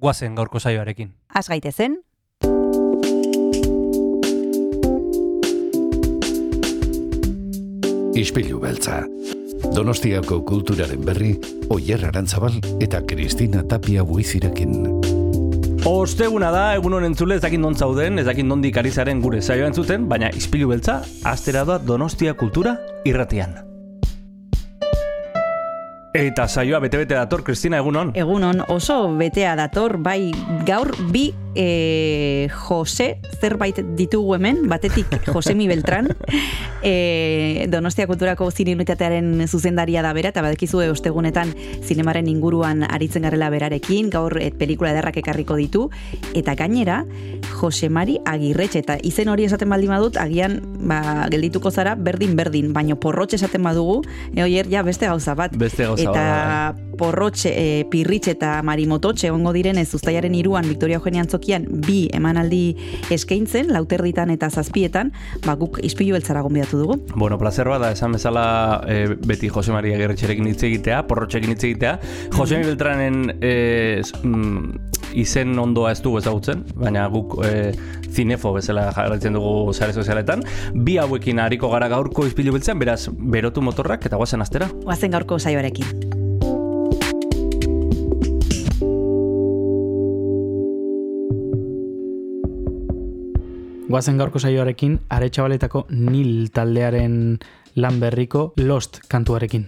guazen gaurko saioarekin. Az gaitezen, Ispilu beltza. Donostiako kulturaren berri, Oyer Arantzabal eta Kristina Tapia buizirekin. Osteguna da, egun honen entzule, ez dakit non zauden, ez dakit nondik ari zaren gure saioa entzuten, baina izpilu beltza, astera da Donostia kultura irratian. Eta saioa bete-bete dator, Kristina, egunon? egunon oso betea dator, bai gaur bi e, Jose zerbait ditugu hemen, batetik Josemi Beltran, e, Donostia Kulturako zine unitatearen zuzendaria da bera, eta badakizue ostegunetan zinemaren inguruan aritzen garela berarekin, gaur et pelikula ederrak ekarriko ditu, eta gainera, Jose Mari Agirretxe, eta izen hori esaten baldin badut, agian ba, geldituko zara berdin-berdin, baino porrotxe esaten badugu, e, oier, ja beste gauza bat. Beste gauza eta bat, porrotxe, e, pirritxe eta marimototxe ongo direnez uztailaren iruan Victoria Eugenia Antzokian bi emanaldi eskaintzen, lauterditan eta zazpietan, ba, guk ispilu beltzara gonbidatu dugu. Bueno, placer bada, esan bezala e, beti Jose Maria Gerretxerekin hitz egitea, porrotxekin hitz egitea. Jose mm Beltranen e, izen ondoa ez dugu ezagutzen, baina guk e, zinefo bezala jarraitzen dugu sare sozialetan. Bi hauekin hariko gara gaurko izpilu beltzean, beraz, berotu motorrak eta guazen astera. Oazen gaurko saioarekin. Guazen gaurko saioarekin, aretsabaletako nil taldearen lan berriko Lost kantuarekin.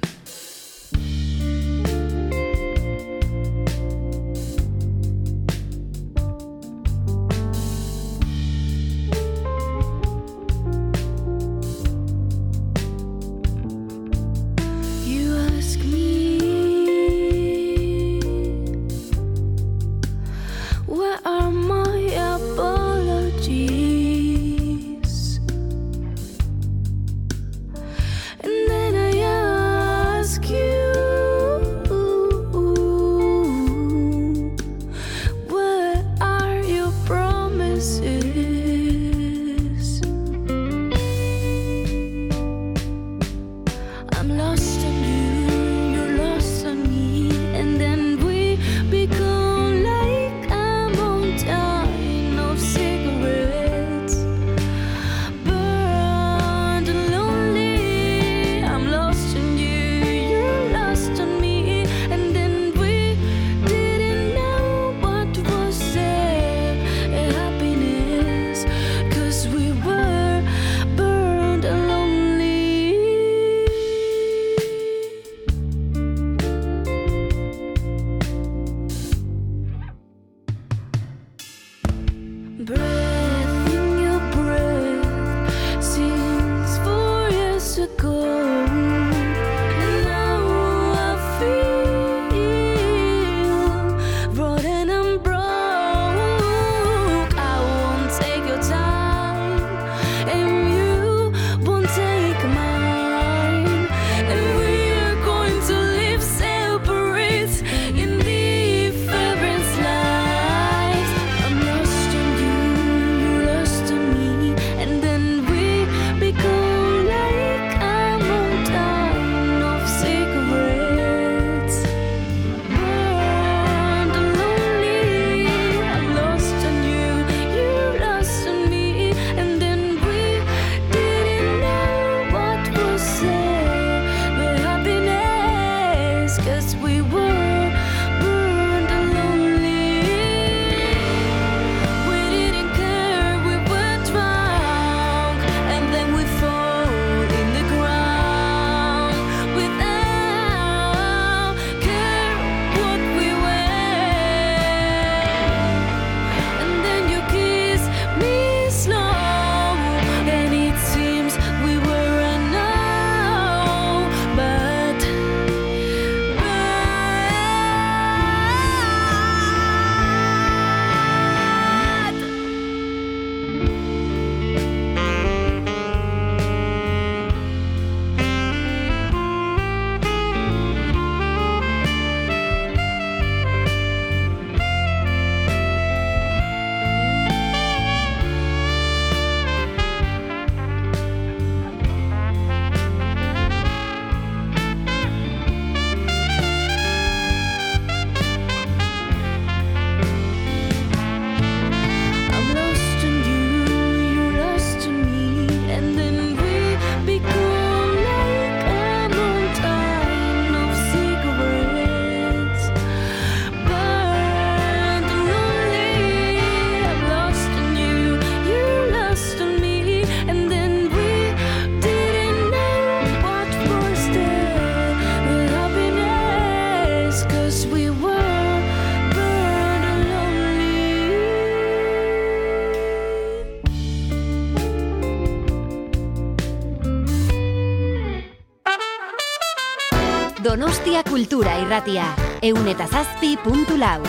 Irratia. Eun eta zazpi puntu lau.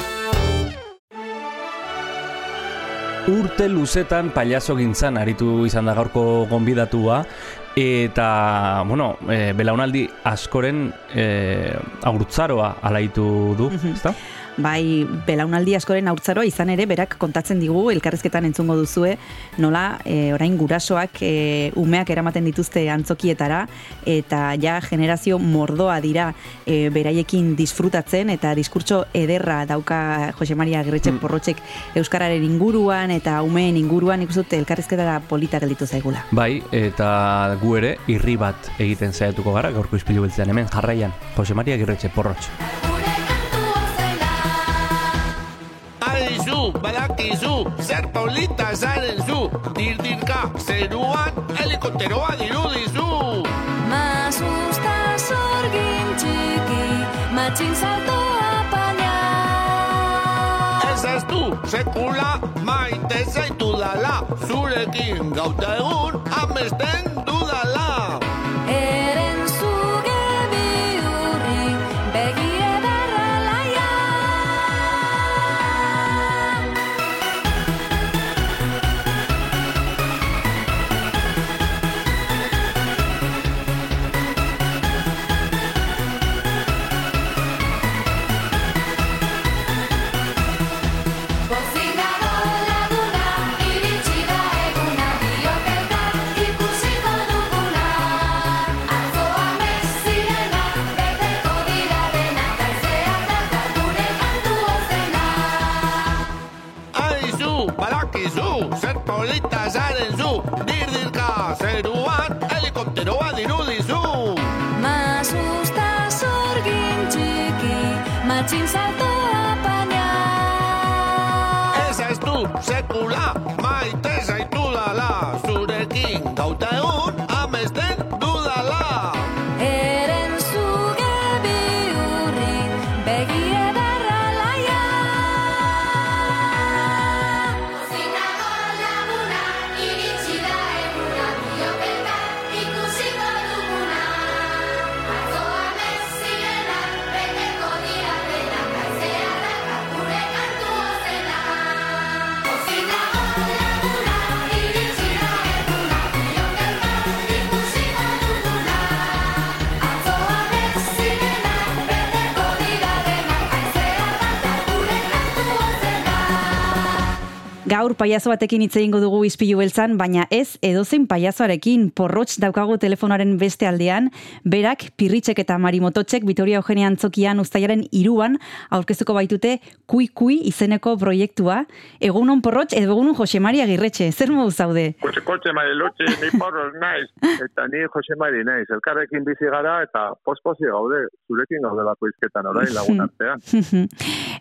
Urte luzetan pailazo gintzan aritu izan da gaurko gonbidatua eta, bueno, e, belaunaldi askoren e, agurtzaroa alaitu du, ezta? Bai belaunaldi askoren haurtzaroa izan ere berak kontatzen digu elkarrezketan entzungo duzue nola e, orain gurasoak e, umeak eramaten dituzte antzokietara eta ja generazio mordoa dira e, beraiekin disfrutatzen eta diskurtso ederra dauka Jose Maria Gerretxe porrotxek Euskararen inguruan eta umeen inguruan ikustut elkarrezketara polita gelditu zaigula. Bai, eta gu ere irri bat egiten saiatuko gara gaurko ispilu beltzean hemen jarraian Jose Maria Girretxe porrotx. Badakizu, zer polita zaren zu, dirdirka, zeruan, helikopteroa dirudizu. Masusta sorgin txiki, matxin salto apaina. Ez ez du, sekula, maite zaitu dala, zurekin gauta egun, amesten paiazo batekin hitz egingo dugu izpilu beltzan, baina ez edozein paiazoarekin porrotx daukagu telefonaren beste aldean, berak pirritxek eta marimototxek Vitoria Eugenia Antzokian ustaiaren iruan aurkeztuko baitute kui kui izeneko proiektua. Egunon porrotx edo egunon Jose Maria Girretxe, zer modu zaude? Kotxe, kotxe, Marilutxi, ni porros naiz, eta ni Jose Mari naiz. Elkarrekin bizi gara eta pospozi gaude, zurekin gaudelako izketan orain lagun artean.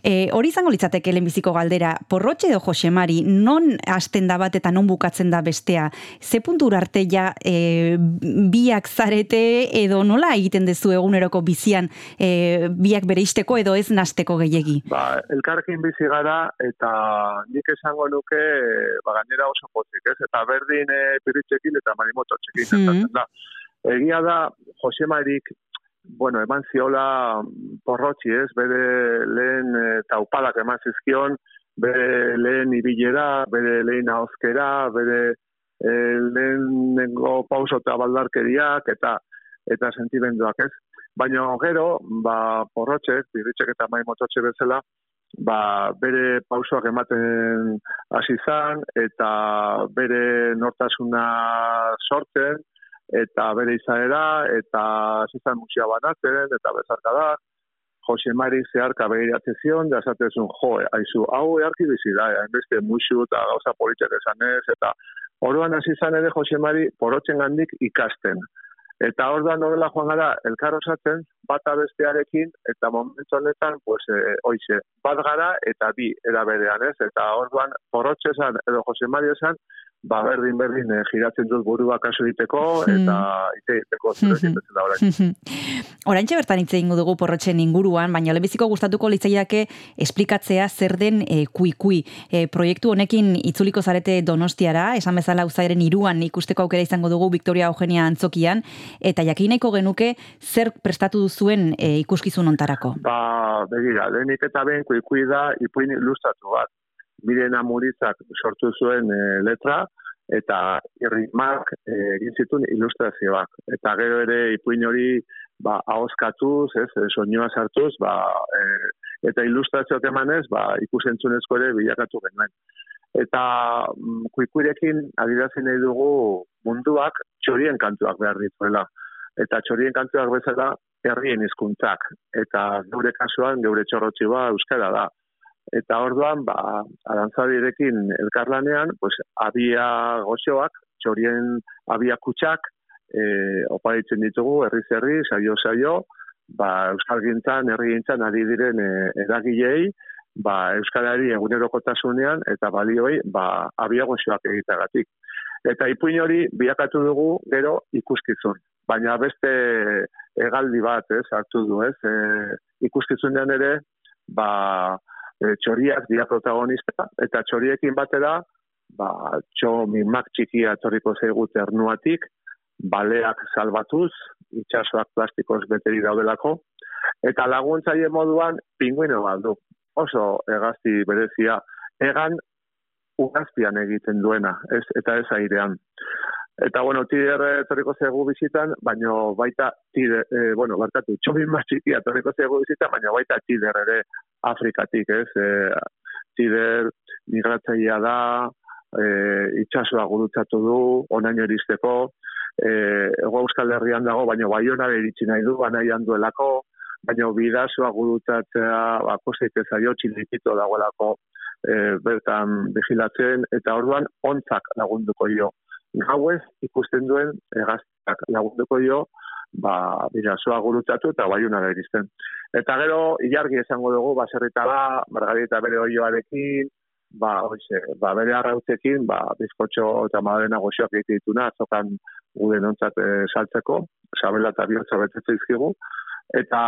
e, hori izango litzateke lehenbiziko galdera, porrotxe edo Jose Mari, non hasten da bat eta non bukatzen da bestea? Ze puntura arte ja e, biak zarete edo nola egiten dezu eguneroko bizian e, biak bere isteko edo ez nasteko gehiegi? Ba, elkarrekin bizi gara eta nik esango nuke ba, gainera oso pozik, ez? Eta berdin e, piritxekin eta marimototxekin Mhm. gertatzen da. Egia da, Jose Marik, bueno, eman ziola porrotxi, ez? Bere lehen e, taupadak eman zizkion, bere lehen ibilera, bere lehen ahozkera, bere e, lehenengo pauso eta baldarkeriak eta eta sentimenduak, ez? Baina gero, ba, porrotxek, birritxek eta maimototxe bezala, ba, bere pausoak ematen hasi zan, eta bere nortasuna sortzen, eta bere izaera, eta hasi zan musia banatzen, eta bezarka da, Jose Mari zeharka begiratzen zion, da esatezun, jo, aizu, hau earki bizi da, hainbeste musu eta gauza politiak esanez, eta Orduan hasi izan ere Jose Mari porotzen gandik ikasten. Eta orduan horrela joan gara elkar osatzen, bata bestearekin, eta momentu honetan, pues, e, oize, bat gara eta bi era berean, ez? Eta orduan porrotxe esan, edo Jose Mari esan, ba berdin berdin eh, giratzen dut burua kasu egiteko Hmm. eta egiteko zurekin Mhm. bezala orain. Oraintxe bertan hitz egingo dugu porrotxen inguruan, baina lehenbiziko gustatuko litzaiake esplikatzea zer den e, kui-kui. E, proiektu honekin itzuliko zarete donostiara, esan bezala uzairen iruan ikusteko aukera izango dugu Victoria Eugenia antzokian, eta jakineko genuke zer prestatu duzuen e, ikuskizun ontarako. Ba, begira, lehenik eta behin kuikui da ipuin ilustratu bat. Miren Amuritzak sortu zuen e, letra, eta irrimak e, egin zituen ilustrazioak. Eta gero ere ipuin hori ba, ahoskatuz, ez, e, soinua sartuz, ba, e, eta ilustrazioak emanez, ba, ikusentzunezko ere bilakatu genuen. Eta mm, kuikuirekin adirazen nahi dugu munduak txorien kantuak behar dituela. Eta txorien kantuak bezala herrien hizkuntzak eta gure kasuan geure txorrotxiba euskara da. Eta orduan, ba, arantzadirekin elkarlanean, pues, abia goxoak, txorien abia kutsak, e, oparitzen ditugu, herri zerri, saio saio, ba, euskal gintzan, herri gintzan, ari diren e, eragilei, ba, euskalari egunerokotasunean, eta balioi, ba, abia goxoak egitagatik. Eta ipuin hori bilakatu dugu gero ikuskizun. Baina beste hegaldi bat, ez, hartu du, ez, e, ikuskizunean ere, ba, e, txoriak dira protagonista, eta txoriekin batera, ba, txo mimak txikia torriko zaigu ternuatik, baleak salbatuz, itxasoak plastikoz beteri daudelako, eta laguntzaile moduan pinguino bat du. Oso egazti berezia, egan ugaztian egiten duena, ez, eta ez airean. Eta, bueno, tider etorriko zegu bizitan, baino baita tider, eh, bueno, barkatu, txobin bat txikia etorriko zegu bizitan, baina baita tider ere Afrikatik, ez? E, tider migratzailea da, e, itxasoa gurutzatu du, onaino iristeko, e, ego euskal herrian dago, baina baionara iritsi nahi du, banaian duelako, baina bidazoa gurutzatzea, bakoseik ezaio, txilipito dagoelako e, bertan vigilatzen, eta orduan ontzak lagunduko jo. Gauez ikusten duen egaztak lagunduko jo, ba, bidazoa gurutzatu eta baiunara iristen. Eta gero, ilargi esango dugu, baserritara, margarita bere oioarekin, ba, oize, ba, bere arrautzekin, ba, bizkotxo eta madalena goxoak egite dituna, azokan guden ontzat e, saltzeko, sabela eta bihotza betetze izkigu, eta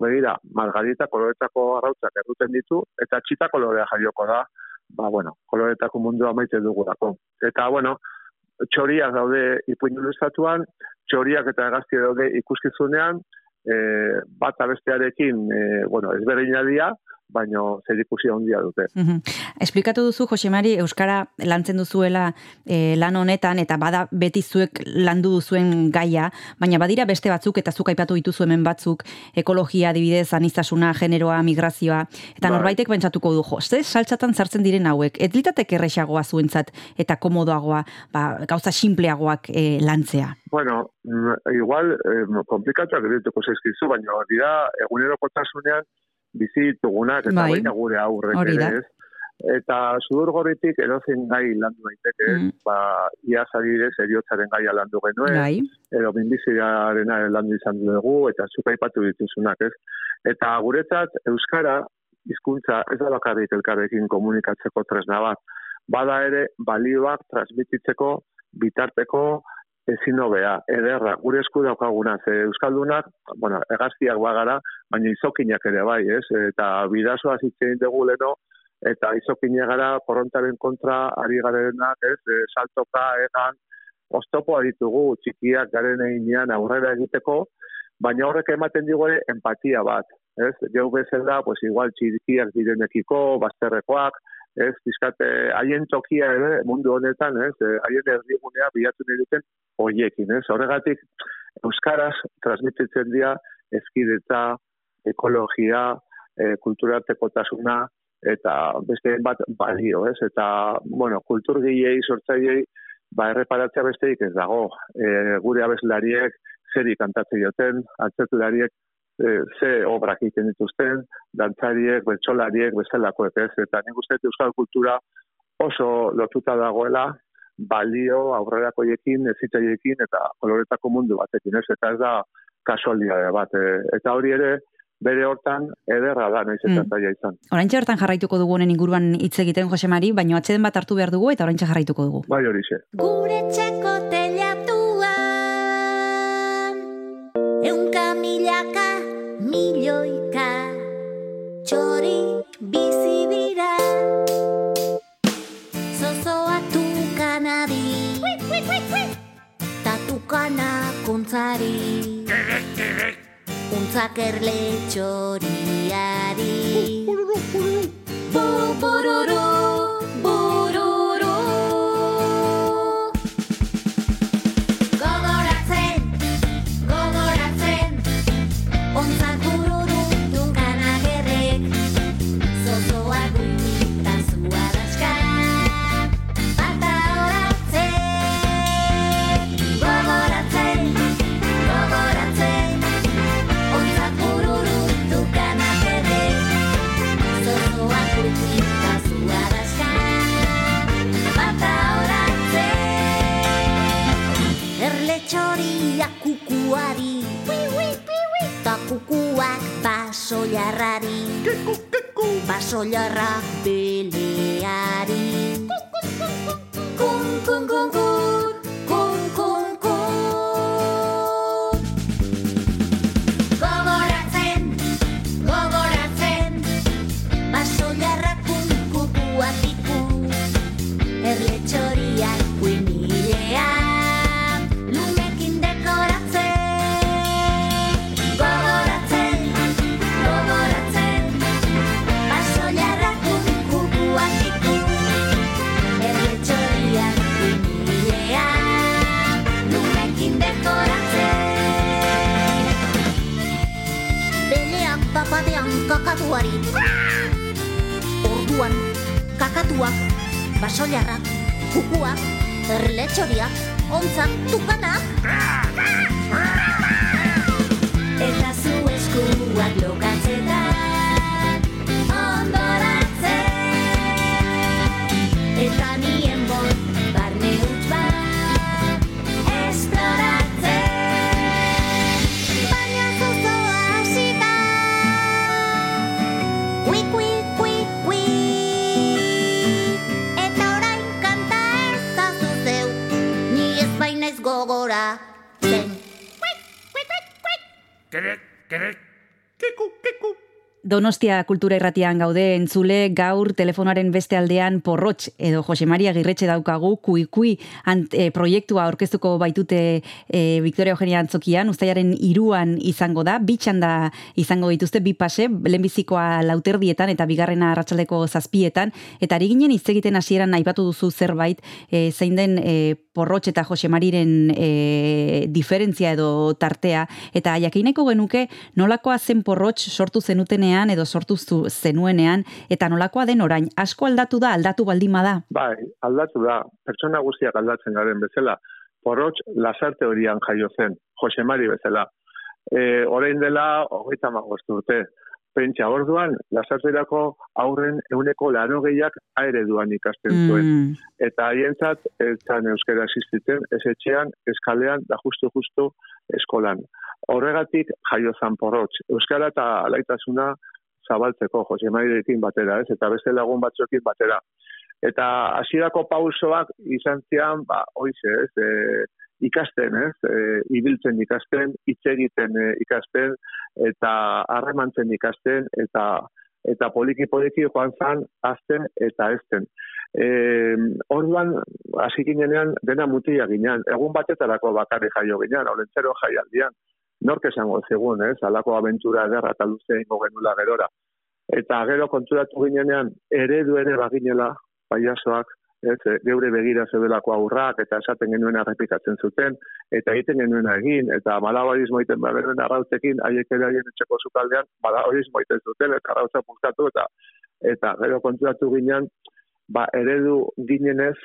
begira, margarita koloretako arrautzak erruten ditu, eta txita kolorea jaioko da, ba, bueno, koloretako mundua maite dugulako. Eta, bueno, txoriak daude ipuin ilustratuan, txoriak eta egazti daude ikuskizunean, e, bata bestearekin, e, bueno, ezberdina dira, baino zer ikusi handia dute. Mhm. Esplikatu duzu, Josemari, Euskara lantzen duzuela e, lan honetan, eta bada beti zuek landu duzuen gaia, baina badira beste batzuk, eta zuk aipatu dituzu hemen batzuk, ekologia, adibidez, aniztasuna, generoa, migrazioa, eta Bai. norbaitek pentsatuko du, jo, ze saltzatan sartzen diren hauek, ez litateke errexagoa zuentzat, eta komodoagoa, ba, gauza simpleagoak e, lantzea. Bueno, mm, igual, eh, komplikatuak edituko zaizkizu, baina dira egunerokotasunean bizi ditugunak eta Bai. baita gure aurrek ere, ez? Eta sudur gorritik edozein gai landu daiteke, Mm. ba, iaz adibidez eriotzaren gaia landu genuen, Gai, edo minbiziarena landu izan dugu, eta zuk aipatu dituzunak, ez? Eta guretzat, Euskara, hizkuntza ez da bakarrik elkarrekin komunikatzeko tresna bat. Bada ere, balioak transmititzeko, bitarteko, ezin hobea, ederra, gure esku daukaguna, ze Euskaldunak, bueno, egaztiak bagara, baina izokinak ere bai, ez? Eta bidazoa zitzen dugu leno, eta izokinak gara korrontaren kontra ari garenak, ez? E, saltoka, egan, oztopoa ditugu, txikiak garen einean aurrera egiteko, baina horrek ematen digu ere empatia bat, ez? Geu bezala, pues igual txikiak direnekiko, bazterrekoak, ez, bizkate, haien tokia ere, mundu honetan, ez, eh, haien erdigunea bilatu nahi duten hoiekin, ez, horregatik, Euskaraz transmititzen dira ezkidetza, ekologia, e, kulturartekotasuna, eta beste bat balio, ez, eta, bueno, kulturgilei, sortzaileei, ba, erreparatzea besteik ez dago, e, gure abeslariek, zeri kantatzen joten, atzetulariek, e, ze obrak egiten dituzten, dantzariek, bertsolariek, bezalakoek, ez? Eta nik uste euskal kultura oso lotuta dagoela, balio aurrerakoiekin, ezitzaiekin eta koloretako mundu batekin, ez? Eta ez da kasualidade bat. E, eta hori ere, bere hortan ederra da, naiz eta Mm. zaila izan. Oraintxe hortan jarraituko dugu honen inguruan hitz egiten Jose Mari, baina atxeden bat hartu behar dugu eta oraintxe jarraituko dugu. Bai hori ze. Gure txeko telatuan Eunka milaka milioika Txori Tatukana kuntzari Untzak erle txoriari Bu Basoilarrari Kiku, kiku Basoilarra beleari Kun, kun, kun, kun kakatuari Orduan, kakatuak, basoiarrak, kukuak, erletxoriak, ontzak, tukanak. Eta zu eskuak lokatzetan, Get it? Get it? Kiku. Donostia kultura irratian gaude entzule gaur telefonaren beste aldean porrotx edo Jose Maria Girretxe daukagu kuikui ant, e, proiektua aurkeztuko baitute e, Victoria Eugenia Antzokian, ustaiaren iruan izango da, bitxanda izango dituzte bi pase, lehenbizikoa lauterdietan eta bigarrena arratsaldeko zazpietan, eta ari ginen hitz egiten hasieran aipatu duzu zerbait, e, zein den e, porrotx eta Jose Mariren e, diferentzia edo tartea, eta jakineko genuke nolakoa zen porrotx sortu zenutenean edo sortu zenuenean, eta nolakoa den orain, asko aldatu da, aldatu baldima da. Bai, aldatu da, pertsona guztiak aldatzen garen bezala. Porrotx lasarte horian jaio zen, Jose Mari bezala. E, orain dela, hogeita magost urte. Pentsa orduan, lasarterako aurren euneko laro gehiak aereduan ikasten zuen. Mm, Eta haientzat, ez zan euskera existitzen, ez etxean, eskalean, da justu-justu eskolan. Horregatik jaio zan porrotx. Euskara eta alaitasuna zabaltzeko, Jose Mairekin batera, ez? Eta beste lagun batzuekin batera. Eta hasierako pausoak izan zian, ba, hoize, ez? E, ikasten, ez? E, ibiltzen ikasten, hitz egiten e, ikasten, eta harremantzen ikasten, eta eta poliki poliki joan zan azten eta ezten. E, orduan, hasi ginenean, dena mutia ginean. Egun batetarako bakarri jaio ginean, olentzero jaialdian. Nork esango zegun, ez? Alako abentura ederra eta luze ingo genula gerora. Eta gero konturatu ginenean, eredu ere baginela, paiasoak, ez, e, geure begira zebelako aurrak, eta esaten genuen errepikatzen zuten, eta egiten genuen egin, eta malabarismo egiten behar arrautzekin, haiek ere haien etxeko zukaldean, malabarismo egiten zuten, eta arrautza puztatu, eta eta gero konturatu ginean, ba, eredu ginenez,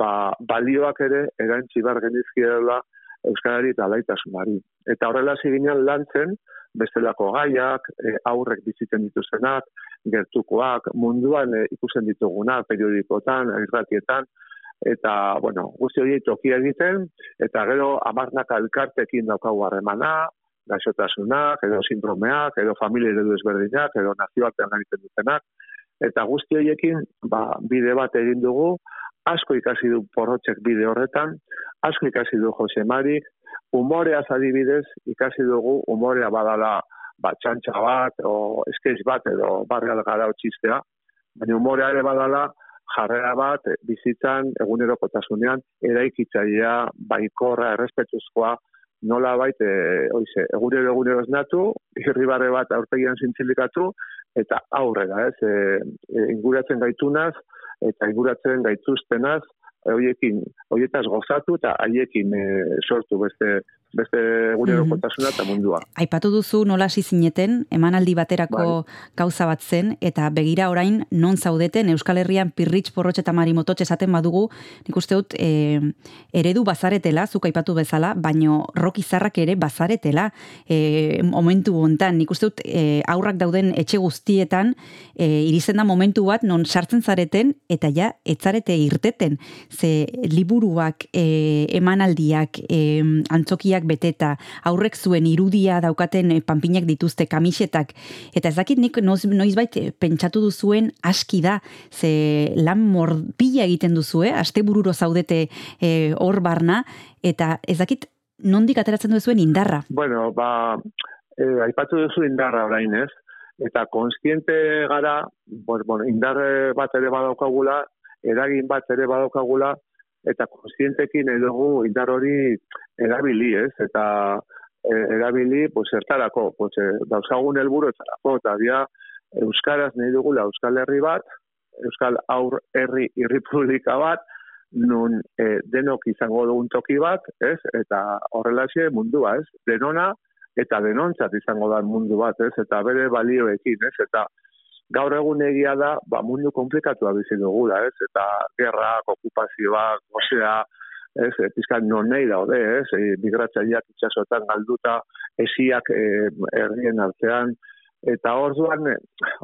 ba, balioak ere erantzi bar genizkiela Euskarari eta laitasunari. Eta horrela hasi ginen lantzen, bestelako gaiak, e, aurrek bizitzen dituztenak, gertukoak, munduan e, ikusten ditugunak, periodikotan, irratietan, eta, bueno, guzti horiek tokia egiten, eta gero amarnaka elkartekin daukagu harremana, gaixotasunak, edo sindromeak, edo familia eredu ezberdinak, edo nazioartean egiten dutenak, eta guzti horiekin ba, bide bat egin dugu, asko ikasi du porrotxek bide horretan, asko ikasi du Jose Marik, umoreaz adibidez, ikasi dugu umorea badala ba, txantxa bat, o sketch bat, edo barreal gara txistea, baina umorea ere badala jarrera bat bizitzan egunerokotasunean eraikitzailea, baikorra, errespetuzkoa, nola bait, e, oize, egunero egunero esnatu, irribarre bat aurpegian zintzilikatu, eta aurrera, ez, e, e, inguratzen gaitunaz, eta inguratzen gaituztenaz, e, hoiekin, hoietaz gozatu, eta haiekin e, sortu beste beste egunerokotasuna eta mundua. Aipatu duzu nola hasi zineten, emanaldi baterako gauza bat zen, eta begira orain non zaudeten Euskal Herrian pirritx porrotxe eta marimototxe esaten badugu, nik uste dut e, eredu bazaretela, zuk aipatu bezala, baino rock izarrak ere bazaretela e, momentu hontan. Nik uste dut e, aurrak dauden etxe guztietan, e, irizen da momentu bat non sartzen zareten, eta ja, etzarete irteten. Ze liburuak, e, emanaldiak, e, antzokiak beteta, aurrek zuen irudia daukaten eh, panpinak dituzte kamisetak, eta ez dakit nik noiz, noizbait eh, pentsatu duzuen aski da, ze lan morpila egiten duzue, aste bururo zaudete eh, hor barna, eta ez dakit nondik ateratzen duzuen indarra. Bueno, ba, eh, aipatu duzu indarra orain ez, eta konstiente gara, bueno, bueno, indarre bat ere badaukagula, eragin bat ere badaukagula, eta konstientekin edogu indar hori erabili, ez? Eta e, erabili, pues, zertarako, pues, helburu etarako, eta dia, Euskaraz nahi dugula Euskal Herri bat, Euskal Aur Herri Irripublika bat, nun e, denok izango dugun toki bat, ez? Eta horrelaxe mundua, ez? Denona eta denontzat izango da mundu bat, ez? Eta bere balioekin, ez? Eta gaur egun egia da, ba, mundu komplikatua bizi dugula, ez? Eta gerrak, okupazioak, osea, ez, e, pizkan non nahi daude, ez, e, migratzaileak itxasotan galduta, esiak e, herrien artean, eta orduan,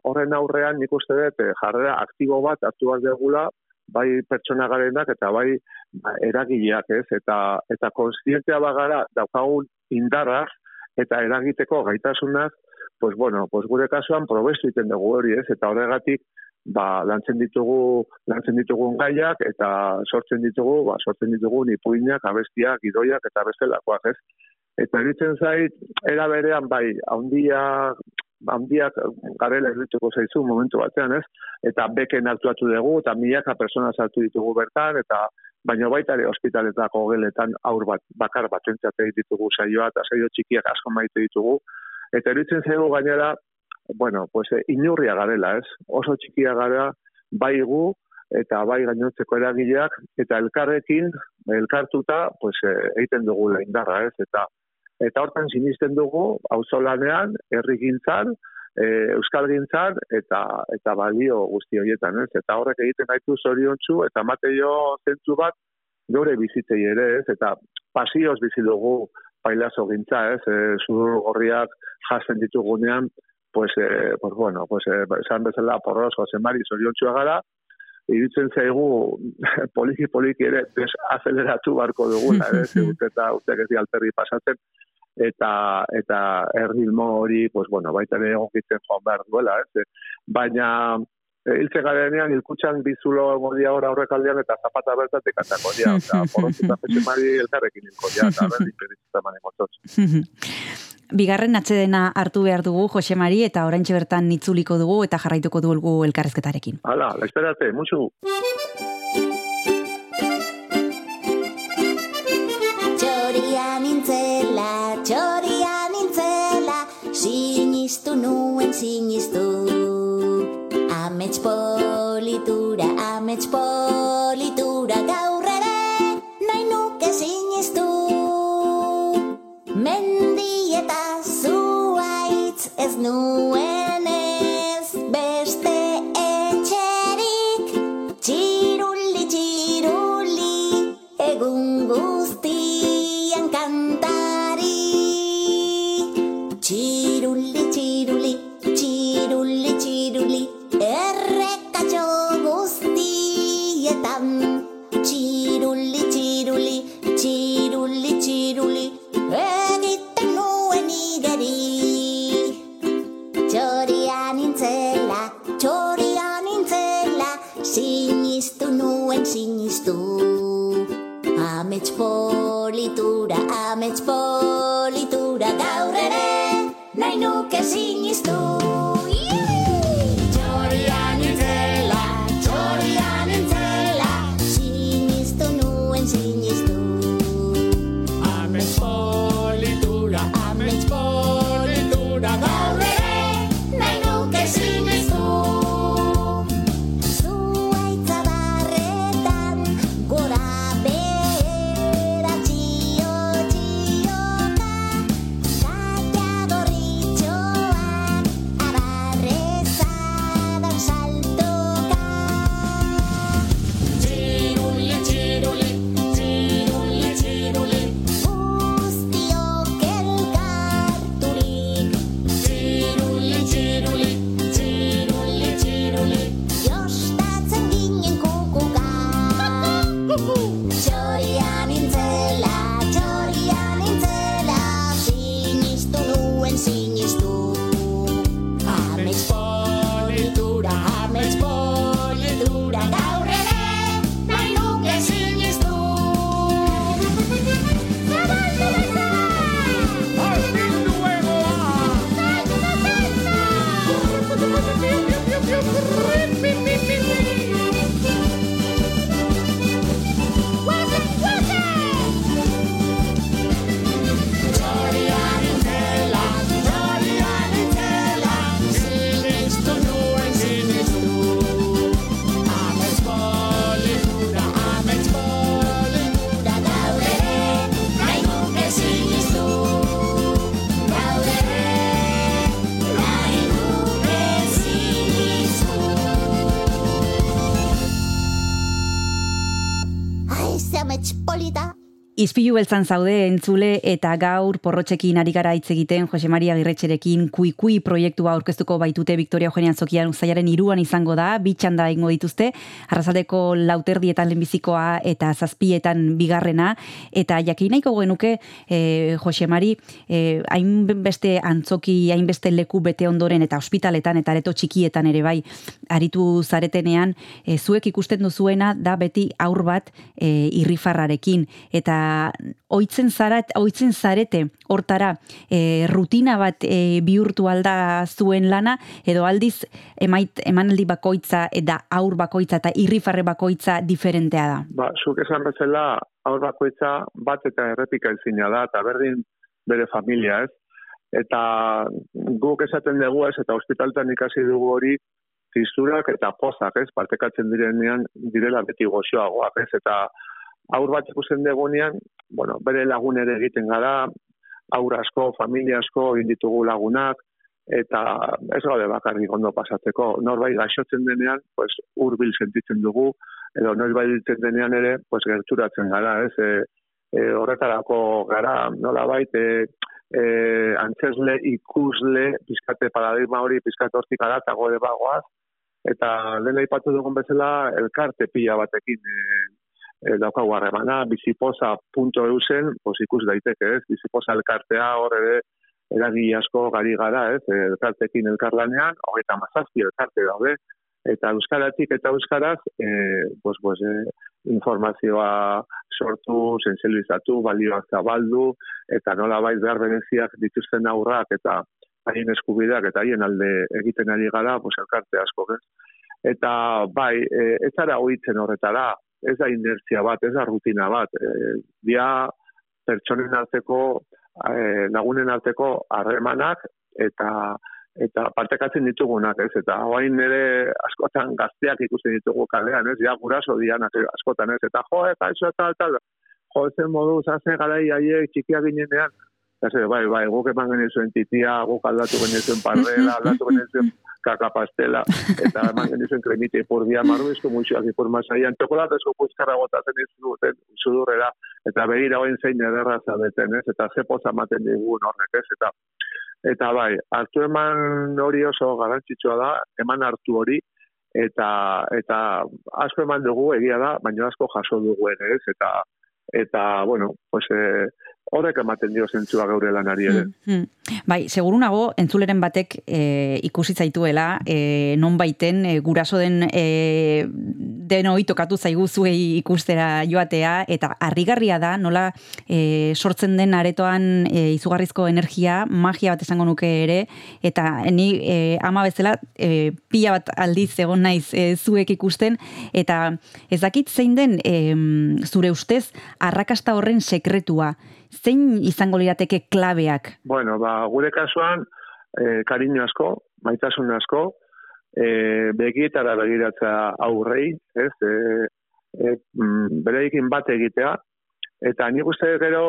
horren aurrean nik uste dut, jarrera aktibo bat hartu behar degula, bai pertsona garenak eta bai ba, eragileak, ez, eta, eta konstientea bagara daukagun indarra eta eragiteko gaitasunaz, pues bueno, pues gure kasuan probestu iten dugu hori, ez, eta horregatik, ba, lantzen ditugu lantzen ditugun gaiak eta sortzen ditugu, ba, sortzen ditugu ipuinak, abestiak, gidoiak eta bestelakoak, ez? Eta eritzen zait, era berean bai, handiak, handiak garela errituko zaizu momentu batean, ez? Eta beken aktuatu dugu, eta milaka persona sartu ditugu bertan, eta baina baita ere ospitaletako geletan aur bat, bakar bat entzate ditugu saioa, eta saio txikiak asko maite ditugu. Eta eritzen zaigu gainera, bueno, pues, eh, inurria garela, ez? Oso txikia gara, bai gu, eta bai gainontzeko eragileak, eta elkarrekin, elkartuta, pues, eh, egiten dugu indarra, ez? Eta, eta hortan sinisten dugu, auzolanean, herrigintzan, e, euskal gintzan, eta, eta balio guzti horietan, ez? Eta horrek egiten gaitu zoriontsu, eta mateio zentzu bat, gure bizitzei ere, ez? Eta pasioz bizi dugu pailazo gintza, ez? E, gorriak jasten ditugunean, pues, eh, pues bueno, pues, eh, esan bezala porroz, Jose Mari, zoriontsua gara, irutzen zaigu poliki poliki ere desazeleratu barko dugula, ere, zehut eta usteak ez di alterri pasatzen, eta eta erdilmo hori, pues bueno, baita ere egokitzen joan behar duela, ez? Baina, e, hiltze garenean, hilkutxan bizulo modia hor aurrek aldean, eta zapata bertatik atako dia, eta porroz eta Mari elkarrekin hilko dia, eta berdin perizuta mani. Bigarren atxedena hartu behar dugu, Jose Mari, eta oraintxe bertan nitzuliko dugu eta jarraituko dugu elkarrezketarekin. Hala, la esperate, mucho. Txoria nintzela, txoria nintzela, sinistu nuen sinistu. Amets politura, amets politura, gaur ere, nahi nuke sinistu. Mendi eta zuaitz ez nuen politura, amets politura Gaur ere nahi nuke sinistu Izpilu beltzan zaude entzule eta gaur porrotxekin ari gara hitz egiten Jose Maria Girretxerekin kui-kui proiektua aurkeztuko baitute Victoria Eugenian Zokian zaiaren iruan izango da, bitxanda ingo dituzte, arrazaldeko lauterdietan lehenbizikoa eta zazpietan bigarrena, eta jakin nahiko genuke eh, Jose Mari, eh, hainbeste antzoki, hainbeste leku bete ondoren eta ospitaletan eta areto txikietan ere bai aritu zaretenean, eh, zuek ikusten duzuena da beti aur bat eh, irrifarrarekin, eta oitzen zarat, oitzen zarete hortara e, rutina bat e, bihurtu alda zuen lana edo aldiz emait emanaldi bakoitza eta aur bakoitza eta irrifarre bakoitza diferentea da. Ba, zuk esan bezala, aur bakoitza bat eta errepika ezina da, eta berdin bere familia, ez? Eta guk esaten dugu ez, eta ospitaltan ikasi dugu hori, tristurak eta pozak, ez? Partekatzen direnean, direla beti goxoagoak, ez? Eta aur bat ikusten degunean, bueno, bere lagun ere egiten gara, aur asko, familia asko, egin ditugu lagunak, eta ez gaude bakarrik ondo pasatzeko. Norbait gaixotzen denean, pues, urbil sentitzen dugu, edo norbait ditzen denean ere, pues, gerturatzen gara, ez? E, e, horretarako gara, nola bait, e, e, antzesle, ikusle, pizkate paradigma hori, pizkate hortik aratago ere bagoaz, eta lehen aipatu dugun bezala, elkarte pila batekin e, e, daukagu harremana, bizipoza.eusen, pues ikus daiteke, ez? Bizipoza elkartea hor ere eragile asko gari gara, ez? E, elkartekin elkarlanean, hogeita mazazpi elkarte daude, eta euskaratik eta euskaraz, e, pues, pues, e, informazioa sortu, sensibilizatu, balioak zabaldu, eta nola bait behar bereziak dituzten aurrak eta haien eskubideak eta haien alde egiten ari gara, pues, elkarte asko, ez? Eta bai, e, ez zara oitzen horretara, ez da inertzia bat, ez da rutina bat. E, dia pertsonen arteko, e, lagunen arteko harremanak eta eta partekatzen ditugunak, ez? Eta hoain ere askotan gazteak ikusten ditugu kalean, ez? Ja, guraso dianak askotan, ez? Eta jo, eta eso, tal, tal, jo, zen modu, zaze garai haiek txikiak ginenean, Zase, bai, bai, guk eman genizuen titia, guk aldatu genizuen parrela, aldatu genizuen kakapastela, eta eman genizuen kremite ipurdia, marruizko muixoak ipur masaian, txokolatezko puzkarra botatzen izuten sudurrera, eta begira hoen zein ederra zabeten, ez? Eta ze poza maten digun horrek, ez? Eta, eta bai, hartu eman hori oso garrantzitsua da, eman hartu hori, eta eta asko eman dugu egia da, baina asko jaso dugu ere, ez? Eta eta bueno, pues eh, horrek ematen dio zentzua geure lanari ere. Hmm. Bai, seguru nago, entzuleren batek e, ikusi zaituela, e, non baiten, e, guraso den e, denoi tokatu zaigu zuei ikustera joatea, eta harrigarria da, nola e, sortzen den aretoan e, izugarrizko energia, magia bat esango nuke ere, eta ni e, ama bezala e, pila bat aldiz egon naiz e, zuek ikusten, eta ez dakit zein den e, zure ustez arrakasta horren sekretua, zein izango lirateke klabeak? Bueno, ba, gure kasuan, e, kariño asko, maitasun asko, e, begietara begiratza aurrei, ez, e, e, bereikin bat egitea, eta nik uste gero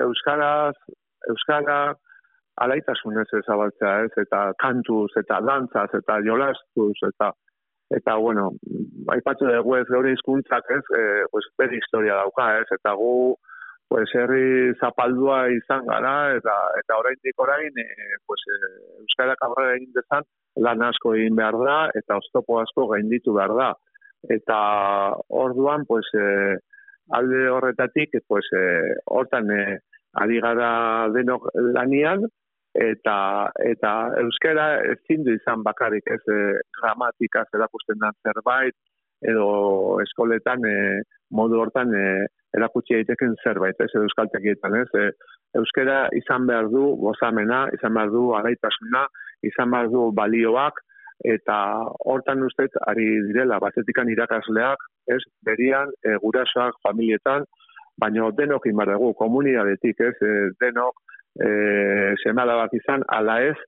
Euskaraz, Euskara alaitasunez ezabaltzea, ez, eta kantuz, eta dantzaz, eta jolastuz, eta eta bueno, aipatu dugu ez geure hizkuntzak ez, e, pues, historia dauka, ez, eta gu, pues herri zapaldua izan gara eta eta oraindik orain e, pues e, euskarak aurrera egin dezan lan asko egin behar da eta oztopo asko gainditu behar da. Eta orduan pues e, alde horretatik pues e, hortan e, ari gara denok lanian eta eta euskara ezin du izan bakarrik ez e, gramatika zerakusten dan zerbait edo eskoletan e, modu hortan e, erakutsi daiteken zerbait, ez, euskaltekietan, ez, e, euskara izan behar du gozamena, izan behar du alaitasuna, izan behar du balioak, eta hortan ustez ari direla, batetikan irakasleak, ez, berian, e, gurasoak, familietan, baina denok inbar dugu, komunidadetik, ez, e, denok e, semala bat izan, ala ez,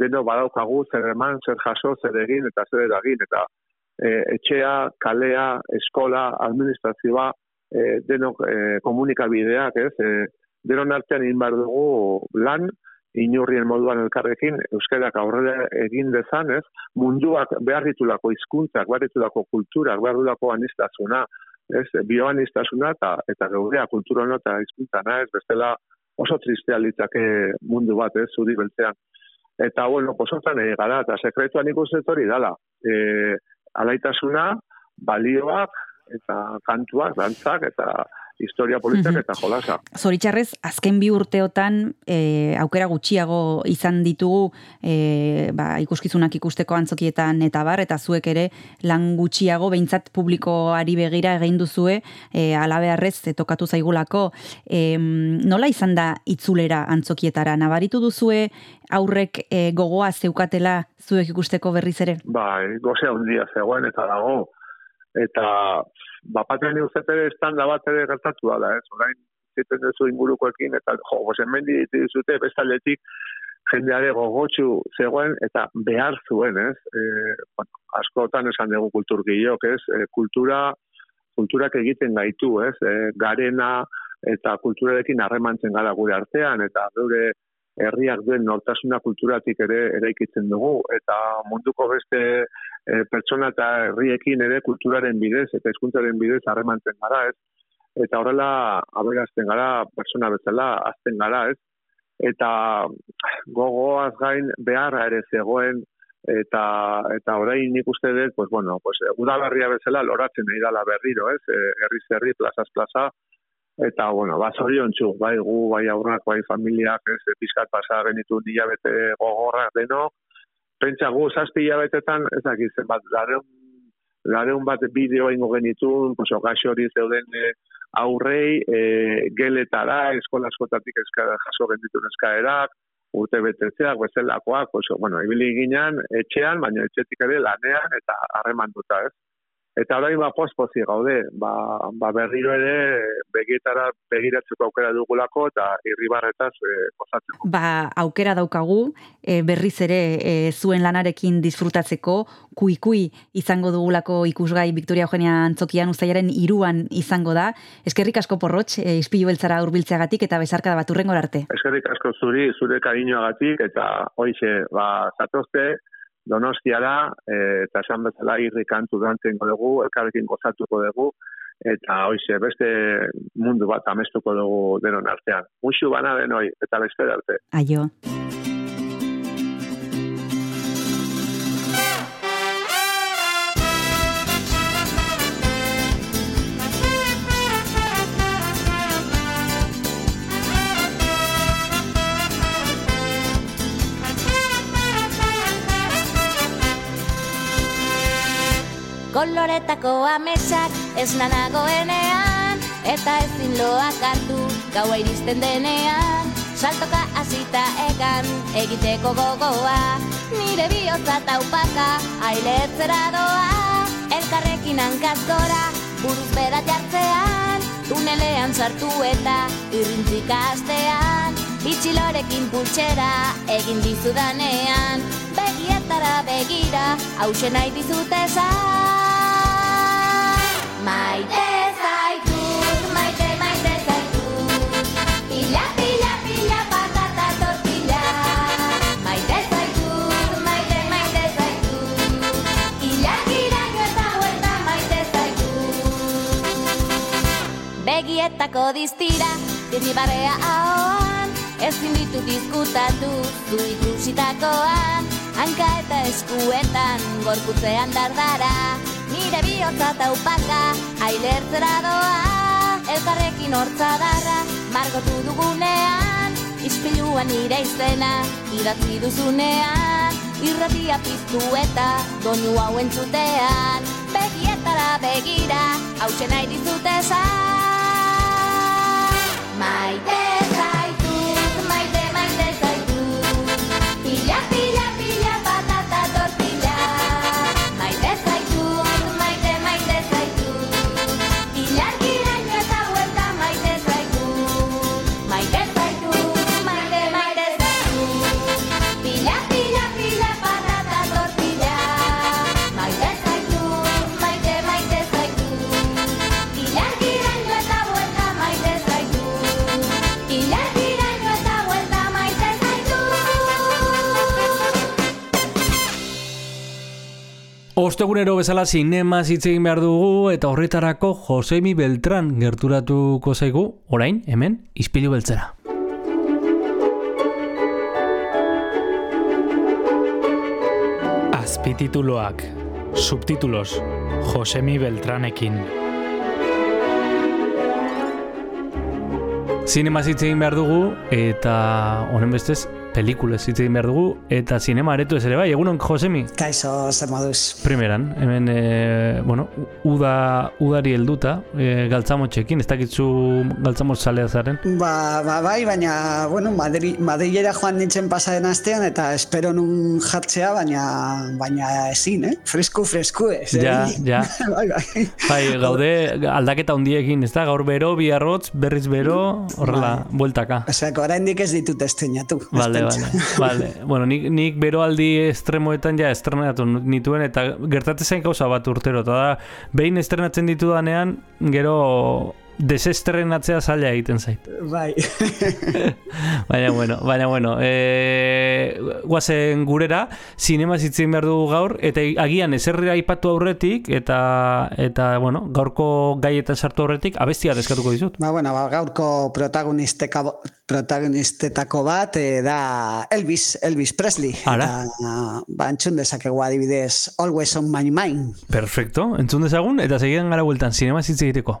denok badaukagu zer eman, zer jaso, zer egin, eta zer eragin, eta e, etxea, kalea, eskola, administrazioa, e, denok e, komunikabideak, ez, e, denon artean egin behar dugu lan, inurrien moduan elkarrekin, euskarak aurrera egin dezan, ez, munduak behar ditulako hizkuntzak, behar ditulako kulturak, behar ditulako anistazuna, ez, bioanistasuna eta, eta geurea kultura eta hizkuntzana, ez, bestela oso tristea litzake mundu bat, ez, zuri beltzean. Eta, bueno, posotan egin gara, eta sekretuan ikusten hori dala. E, alaitasuna, balioak, eta kantuak, dantzak, eta historia politak eta jolasa. Zoritxarrez, azken bi urteotan e, aukera gutxiago izan ditugu e, ba, ikuskizunak ikusteko antzokietan eta bar, eta zuek ere lan gutxiago behintzat publikoari begira egin duzue, e, alabearrez e, tokatu zaigulako. E, nola izan da itzulera antzokietara? Nabaritu duzue aurrek e, gogoa zeukatela zuek ikusteko berriz ere? Bai, gozea handia zegoen eta dago. Eta bapatean eustet ere estanda bat ere gertatu da, ez? Orain ziten duzu ingurukoekin, eta jo, gozen mendi dituzute bestaldetik jendeare gogotxu zegoen eta behar zuen, ez? E, bueno, askotan esan dugu kulturgiok, ez? E, kultura, kulturak egiten gaitu, ez? E, garena eta kulturarekin harremantzen gara gure artean, eta gure herriak duen nortasuna kulturatik ere eraikitzen dugu eta munduko beste e, pertsona eta herriekin ere kulturaren bidez eta hizkuntzaren bidez harremantzen gara, ez? Eta horrela aberazten gara pertsona bezala azten gara, ez? Eta gogoaz gain beharra ere zegoen eta eta orain nik uste dut, pues bueno, pues udaberria bezala loratzen nahi dala berriro, ez? E, herri plazaz plaza eta bueno, ba zoriontsu, bai gu, bai aurrak, bai familiak, ez pizkat pasa genitu hilabete gogorrak deno. Pentsa gu zazpi hilabetetan, ez dakit zenbat, lareun, lareun bat bideo ingo genitun, pues okasio hori zeuden e, aurrei, e, geletara, eskola askotatik eskara jaso genitun eskaerak, urte betetzeak, bezalakoak, pues, bueno, ibili ginean, etxean, baina etxetik ere lanean eta harreman duta, ez? Eta orain ba pospozi gaude, ba, ba berriro ere begietara begiratzeko aukera dugulako eta irribarretaz e, posatzeko. Ba, aukera daukagu, e, berriz ere e, zuen lanarekin disfrutatzeko, kui-kui izango dugulako ikusgai Victoria Eugenia Antzokian uztailaren iruan izango da. Eskerrik asko porrotx, e, izpilu beltzara urbiltzeagatik eta bezarka da bat arte. Eskerrik asko zuri, zure kariñoagatik eta hoize, ba, zatozte, Donostiara e, eta esan bezala irri kantu dantzen dugu, elkarrekin gozatuko dugu eta hoize beste mundu bat amestuko dugu denon artean. Muxu bana denoi eta beste arte. Aio. Bertako ametsak ez nagoenean Eta ezin loak hartu gaua iristen denean. Saltoka hasita egan egiteko gogoa Nire bihotza taupaka ailetzera doa. Elkarrekin hankaz gora buruz bera jartzean Tunelean sartu eta irrintzika astean. Itxilorekin pultsera egin dizudanean Begietara begira hause nahi dizut esan Begietako diztira, dirribarea ahoan Ezin ditut diskutatu, zu ikusitakoa Hanka eta eskuetan, gorputzean dardara Nire bihotza taupaka, ailertzera doa Elkarrekin hortza darra, margotu dugunean Ispiluan nire izena, idatzi duzunean Irratia piztu eta donu hau entzutean Begietara begira, hause nahi dizut esan. Maite Ostegunero bezala zinema hitz egin behar dugu eta horretarako Josemi Beltran gerturatuko zaigu orain hemen Ispilu beltzera. Azpitituloak, subtitulos, Josemi Beltranekin. Zinema hitz egin behar dugu eta honen bestez pelikulez hitz egin behar dugu eta zinema aretu ez ere bai, egunon Josemi? Kaixo, zer moduz. Primeran, hemen, e, bueno, uda, udari helduta, e, galtzamotxekin, ez dakitzu galtzamotx zalea zaren. Ba, ba, bai, baina, bueno, Madri, Madrilera joan nintzen pasaren astean, eta espero nun jartzea, baina, baina ezin, eh? Fresku, fresku, ez, eh? Ja, ja. bai, bai. Bai, gaude aldaketa handiekin, ez da? Gaur bero, bi arrotz, berriz bero, horrela, bueltaka. Osea, oraindik ez ditut estrenatu. Vale, vale, vale. Bueno, nik, nik beroaldi estremoetan ja estrenatu nituen eta gertatzen zain gauza bat urtero. Eta da, behin estrenatzen ditudanean, gero desestrenatzea zaila egiten zait. Bai. Baina bueno, baina bueno, e, guazen gurera, zinema zitzen behar dugu gaur, eta agian eserri aipatu aurretik, eta, eta bueno, gaurko gaietan sartu aurretik, abestia deskatuko dizut. Ba, bueno, ba, gaurko protagonisteka, protagonistetako bat eh, da Elvis, Elvis Presley. Ara. Eta, ba, entzun dezakegu adibidez Always on my mind. Perfecto, entzun dezagun, eta segidan gara bueltan, zinema zitzen egiteko.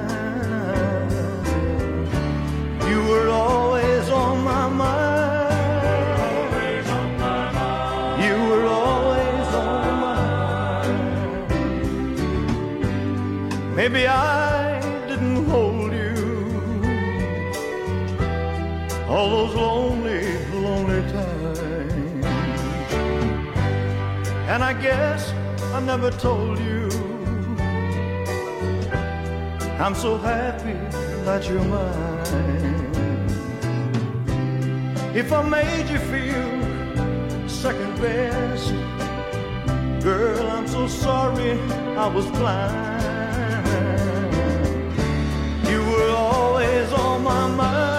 Maybe I didn't hold you all those lonely, lonely times. And I guess I never told you I'm so happy that you're mine. If I made you feel second best, girl, I'm so sorry I was blind. You were always on my mind.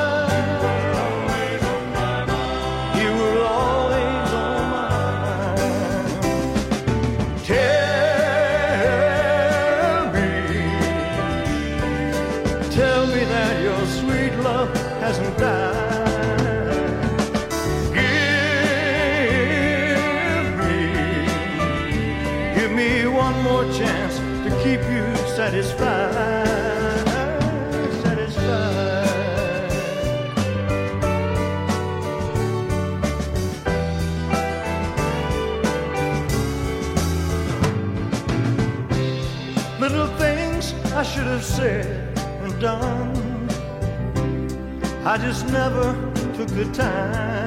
Done. I just never took the time.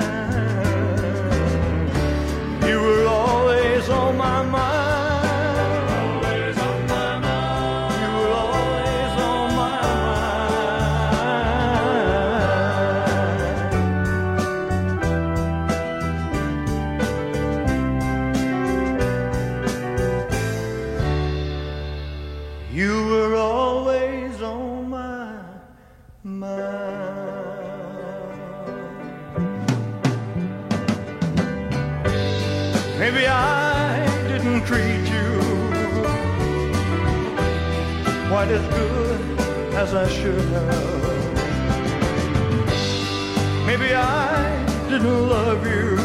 Maybe I didn't love you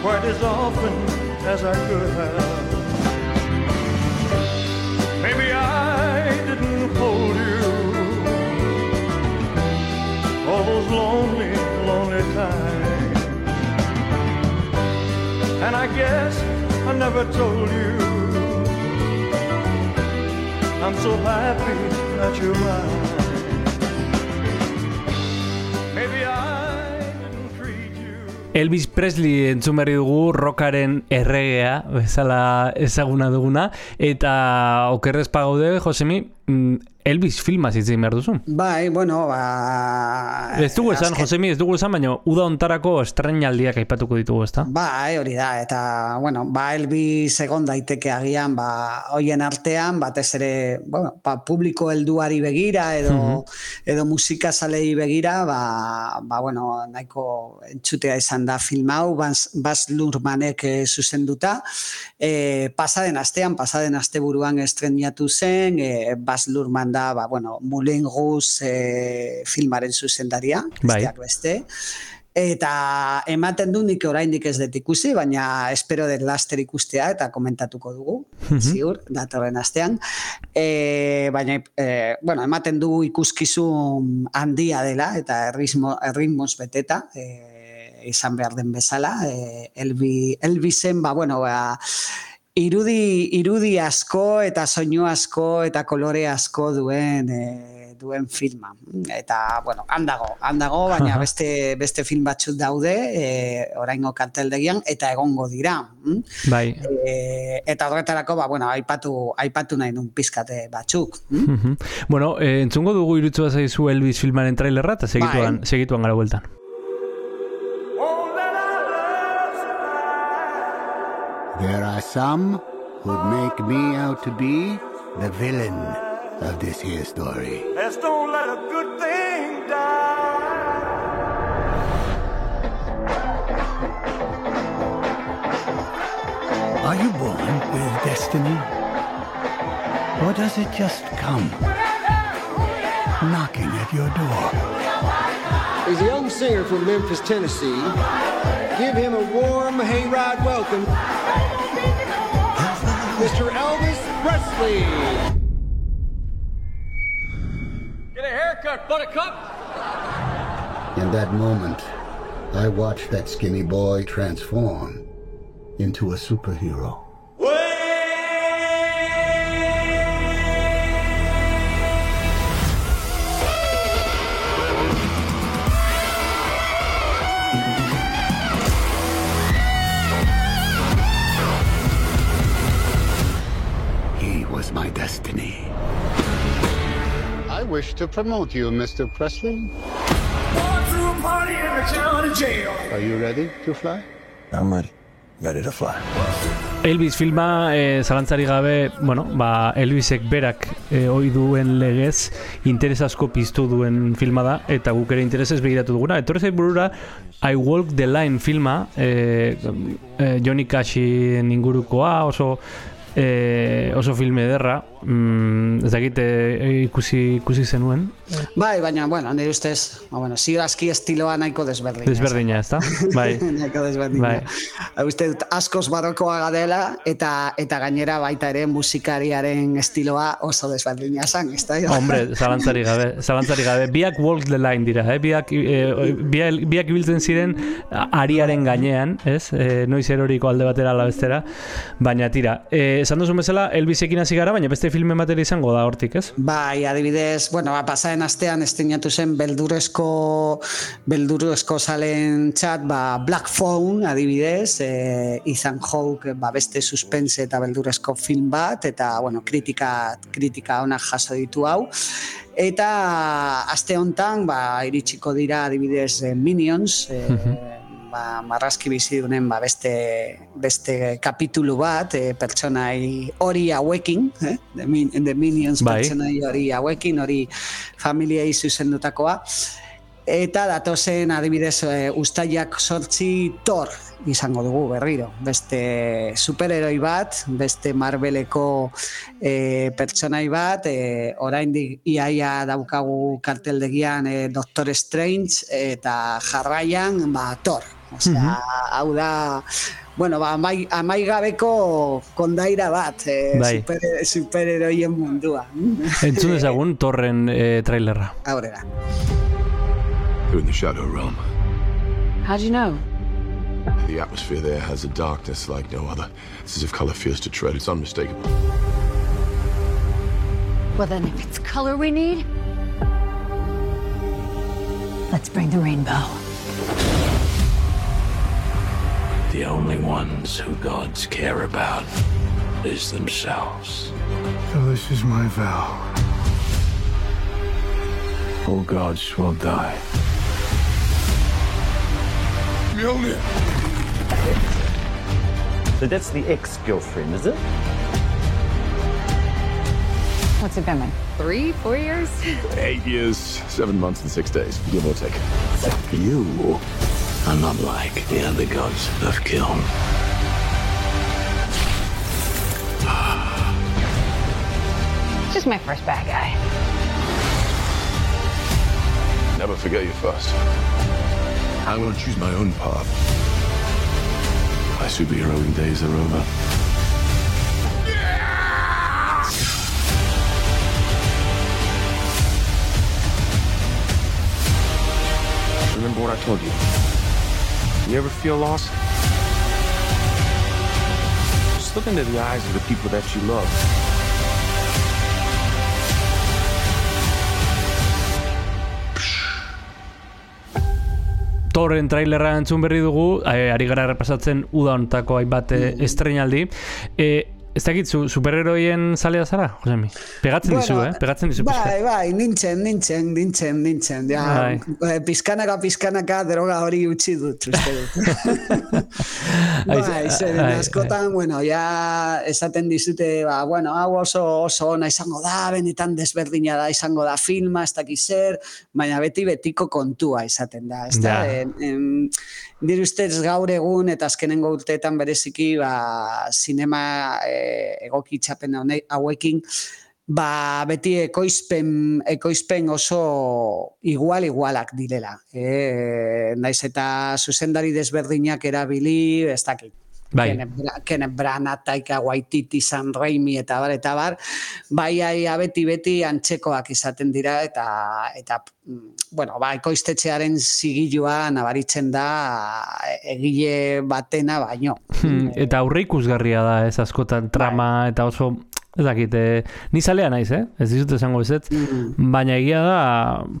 quite as often as I could have. Maybe I didn't hold you all those lonely, lonely times. And I guess I never told you I'm so happy that you're mine. Maybe I didn't treat you. Elvis Presley entzun berri dugu rockaren erregea, bezala ezaguna duguna, eta okerrez pagaude, Josemi, mm, Elvis filma zitzen behar duzu. Bai, bueno, ba... Ez dugu esan, azken- Josemi, ez dugu esan, baina uda ontarako estrenaldiak aipatuko ditugu, ezta? Bai, hori da, eta, bueno, ba, Elvis egon daiteke agian, ba, hoien artean, batez ere, bueno, ba, publiko helduari begira, edo, Mhm. edo musika zalei begira, ba, ba, bueno, nahiko entzutea izan da film hau, Bas, Bas Lurmanek eh, zuzenduta, e, pasaden astean, pasaden asteburuan estrenatu zen, e, Bas Lurman da, ba, bueno, Moulin Rouge e, filmaren zuzendaria, Bai. beste, Eta ematen du nik oraindik ez dut ikusi, baina espero dut laster ikustea eta komentatuko dugu, Mhm. ziur, datorren astean. E, baina, e, bueno, ematen du ikuskizun handia dela eta erritmo, erritmoz beteta, e, izan behar den bezala. E, Elbi, Elbisen, ba, bueno, ba, irudi, irudi asko eta soinu asko eta kolore asko duen e, duen filma. Eta, bueno, handago, handago, baina beste, beste film batzuk daude, e, oraingo karteldegian, eta egongo dira. mm? Bai. E, eta horretarako, ba, bueno, aipatu, aipatu nahi nun pizkate batzuk. mm? Mhm. Bueno, eh, entzungo dugu irutzu zaizu Elvis filmaren trailerra, eta segituan, Bai. segituan gara bueltan. There are some who'd make me out to be the villain of this here story. Let's don't let a good thing die. Are you born with destiny? Or does it just come oh knocking at your door? He's a young singer from Memphis, Tennessee. Give him a warm hayride welcome. Mr. Elvis Presley. Get a haircut, buttercup! In that moment, I watched that skinny boy transform into a superhero. He was my destiny. I wish to promote you, Mr. Presley. through party in the town of jail. Are you ready to fly? I'm ready. Ready to fly. Elvis filma e, zalantzari gabe, bueno, ba, Elvisek berak e, ohi duen legez interes asko piztu duen filma da eta guk ere interesez begiratu duguna. Etorri zait burura I Walk the Line filma, e, e, Johnny Cashin ingurukoa, oso e, oso filme ederra, mm, ez dakit eh, ikusi, ikusi zenuen. Bai, baina, bueno, nire ustez, ba, bueno, zirazki estiloa nahiko desberdina. Desberdina, ez da? Bai. nahiko desberdina. Bai. Bai. Uste dut askoz barrokoa gadela eta eta gainera baita ere musikariaren estiloa oso desberdina zan, ez da? Hombre, zalantzari gabe, zalantzari gabe. Biak walk the line dira, eh? biak, eh, biak, biak ibiltzen ziren ariaren gainean, ez? Eh, noiz eroriko alde batera ala bestera, baina tira. Eh, esan duzun bezala, Elbisekin hasi gara, baina beste filmen batera izango da hortik, ez? Bai, adibidez, bueno, ba, pasaren astean esteinatu zen beldurezko beldurezko salen txat, ba, Black Phone, adibidez, e, Ethan Hawke, ba, beste suspense eta beldurezko film bat, eta, bueno, kritika, kritika onak jaso ditu hau. Eta aste hontan, ba, iritsiko dira adibidez eh, Minions, e, ba, marrazki bizidunen ba, beste, beste kapitulu bat, e, pertsonai hori hauekin, eh? The, Min The Minions Bai. pertsonai hori hauekin, hori familiei zuzendutakoa. Eta datozen adibidez e, ustaiak sortzi Thor izango dugu berriro. Beste superheroi bat, beste Marveleko e, pertsonai bat, e, oraindik iaia daukagu karteldegian e, Doctor Strange eta jarraian ba, Hau da, bueno, ba, amai, amaigabeko kondaira bat, e, Bai. super, superheroien mundua. Entzun dezagun torren trailerra. Aurrera. You're in the Shadow Realm. How'd you know? The atmosphere there has a darkness like no other. It's as if color fears to tread. It's unmistakable. Well, then, if it's color we need, let's bring the rainbow. The only ones who gods care about is themselves. So this is my vow. All gods will die. Mjolnir! So that's the ex-girlfriend, is it? What's it been like? Three, four years? Eight years, seven months, and six days, give or take. You are not like the other gods of Kiln. Just my first bad guy. Never forget your first. I'm going to choose my own path. My superheroing days are over. Remember what I told you? You ever feel lost? Just look into the eyes of the people that you love. Torren trailerra entzun berri dugu, eh, ari gara repasatzen uda honetako hainbat eh, estreinaldi. Eh, ez dakit, zu, superheroien zalea zara, Josemi? Pegatzen dizu, eh? Pegatzen dizu. Bai, bai, nintzen, nintzen, nintzen, nintzen. Ja, Bai. eh, pizkanaka, pizkanaka, droga hori utzi dut, uste dut. bai, ai, askotan, bueno, ja esaten dizute, ba, bueno, hau oso, oso ona izango da, benetan desberdina da izango da filma, ez dakiz zer, baina beti betiko kontua izaten da, ez da? Ja. En, en, nire ustez gaur egun eta azkenengo urteetan bereziki ba, sinema e, egoki txapen hone- hauekin ba, beti ekoizpen, ekoizpen oso igual igualak direla. E, naiz eta zuzendari desberdinak erabili, ez dakit. Bai. Kenneth Bra- Kenneth Branagh, Taika Waititi, Sam Raimi eta bar eta bar, bai aia beti beti antzekoak izaten dira eta eta mm, bueno, ba ekoiztetxearen zigilua nabaritzen da egile batena baino. Hmm, eta aurre ikusgarria da ez askotan trama eta oso ez dakit, eh, ni zalea naiz, eh? Ez dizut esango ezetz, baina egia da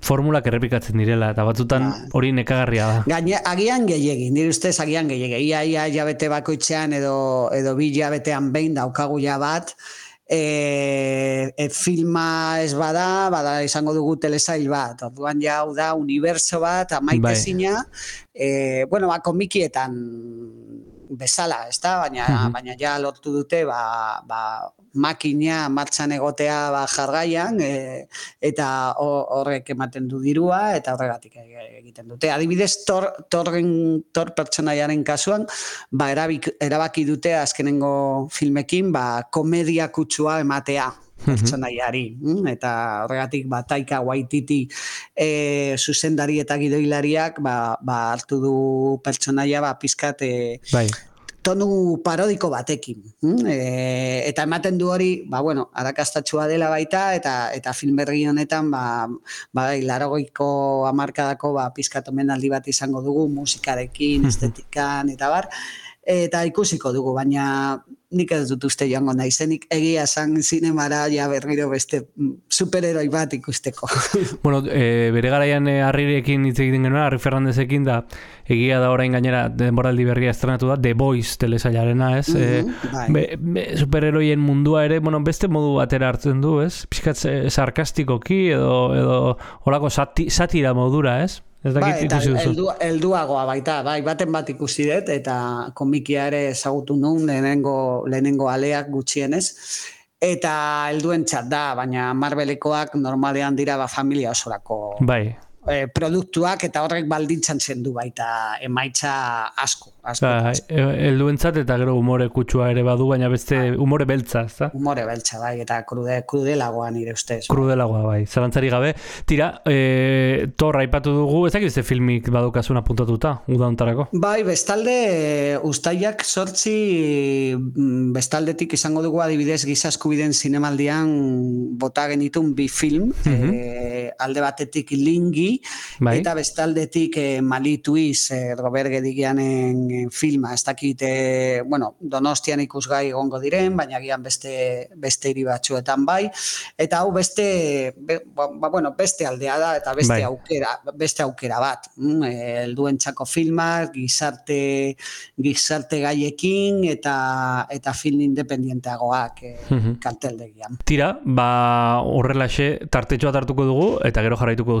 formulak errepikatzen direla eta batzutan hori nekagarria da. Gaine, agian gehiegi, nire ustez agian gehiegi. Ia, ia, jabete bakoitzean edo, edo bi jabetean behin daukagu ja bat, e, e, filma ez bada, bada izango dugu telesail bat. Orduan ja hau da uniberso bat, amaitezina, e, bueno, ba, komikietan bezala, ez da? Baina, Mhm. baina ja lortu dute, ba, ba, makina martxan egotea ba, jargaian, e, eta ho- horrek ematen du dirua, eta horregatik e- egiten dute. Adibidez, tor, torren, tor pertsonaiaren kasuan, ba, erabik, erabaki dute azkenengo filmekin, ba, komedia kutsua ematea. pertsonaiari. mm, Eta horregatik bataika guaititi e, zuzendari eta gidoilariak ba, ba hartu du pertsonaia ba, pizkat e, Bai. Tonu parodiko batekin. mm, E, eta ematen du hori, ba, bueno, arakastatxua dela baita, eta eta film berri honetan, ba, ba, larogoiko amarkadako, ba, pizkat omenaldi bat izango dugu, musikarekin, estetikan, eta bar, eta ikusiko dugu, baina nik ez dut uste joango naizenik, egia esan zinemara ja berriro beste mm, superheroi bat ikusteko. Bueno, e, bere garaian e, Harrirekin hitz egiten genuen, Harri Fernandezekin da, egia da orain gainera denboraldi berria estrenatu da, The Voice telesailarena, ez? Mhm, e, bai. be, superheroien mundua ere, bueno, beste modu batera hartzen du, ez? Piskat e, sarkastikoki edo, edo olako sati, satira modura, ez? Ez dakit eta heldu, helduagoa baita, bai, baten bat ikusi dut, eta komikia ere ezagutu nun, lehenengo, lehenengo aleak gutxienez, eta helduen txat da, baina Marvelekoak normalean dira ba, familia osorako. Bai, e, produktuak, eta horrek baldintzan zendu baita emaitza asko, asko. Bai, e- helduentzat eta gero umore kutsua ere badu, baina beste umore beltza, ezta? Umore beltza, bai, eta krude, krudelagoa nire ustez. Krudelagoa bai, zalantzari gabe. Tira, e, torra aipatu dugu, ez dakit beste filmik badukazun apuntatuta, uda hontarako. Bai, bestalde, e, ustaiak sortzi mm, bestaldetik izango dugu adibidez gizaskubiden zinemaldian bota genitun bi film, Mhm. e, alde batetik lingi, Bai. eta bestaldetik e, malituiz e, Robert Gedigianen e, filma, ez dakit, e, bueno, donostian ikusgai egongo diren, baina gian beste, beste hiri batzuetan bai, eta hau beste, be, ba, ba, bueno, beste aldea da, eta beste Bai. aukera, beste aukera bat. Mm, e, helduentzako filmak, gizarte, gizarte gaiekin, eta, eta film independienteagoak e, Mhm. karteldegian. Tira, ba horrelaxe tartetxoa hartuko dugu eta gero jarraituko du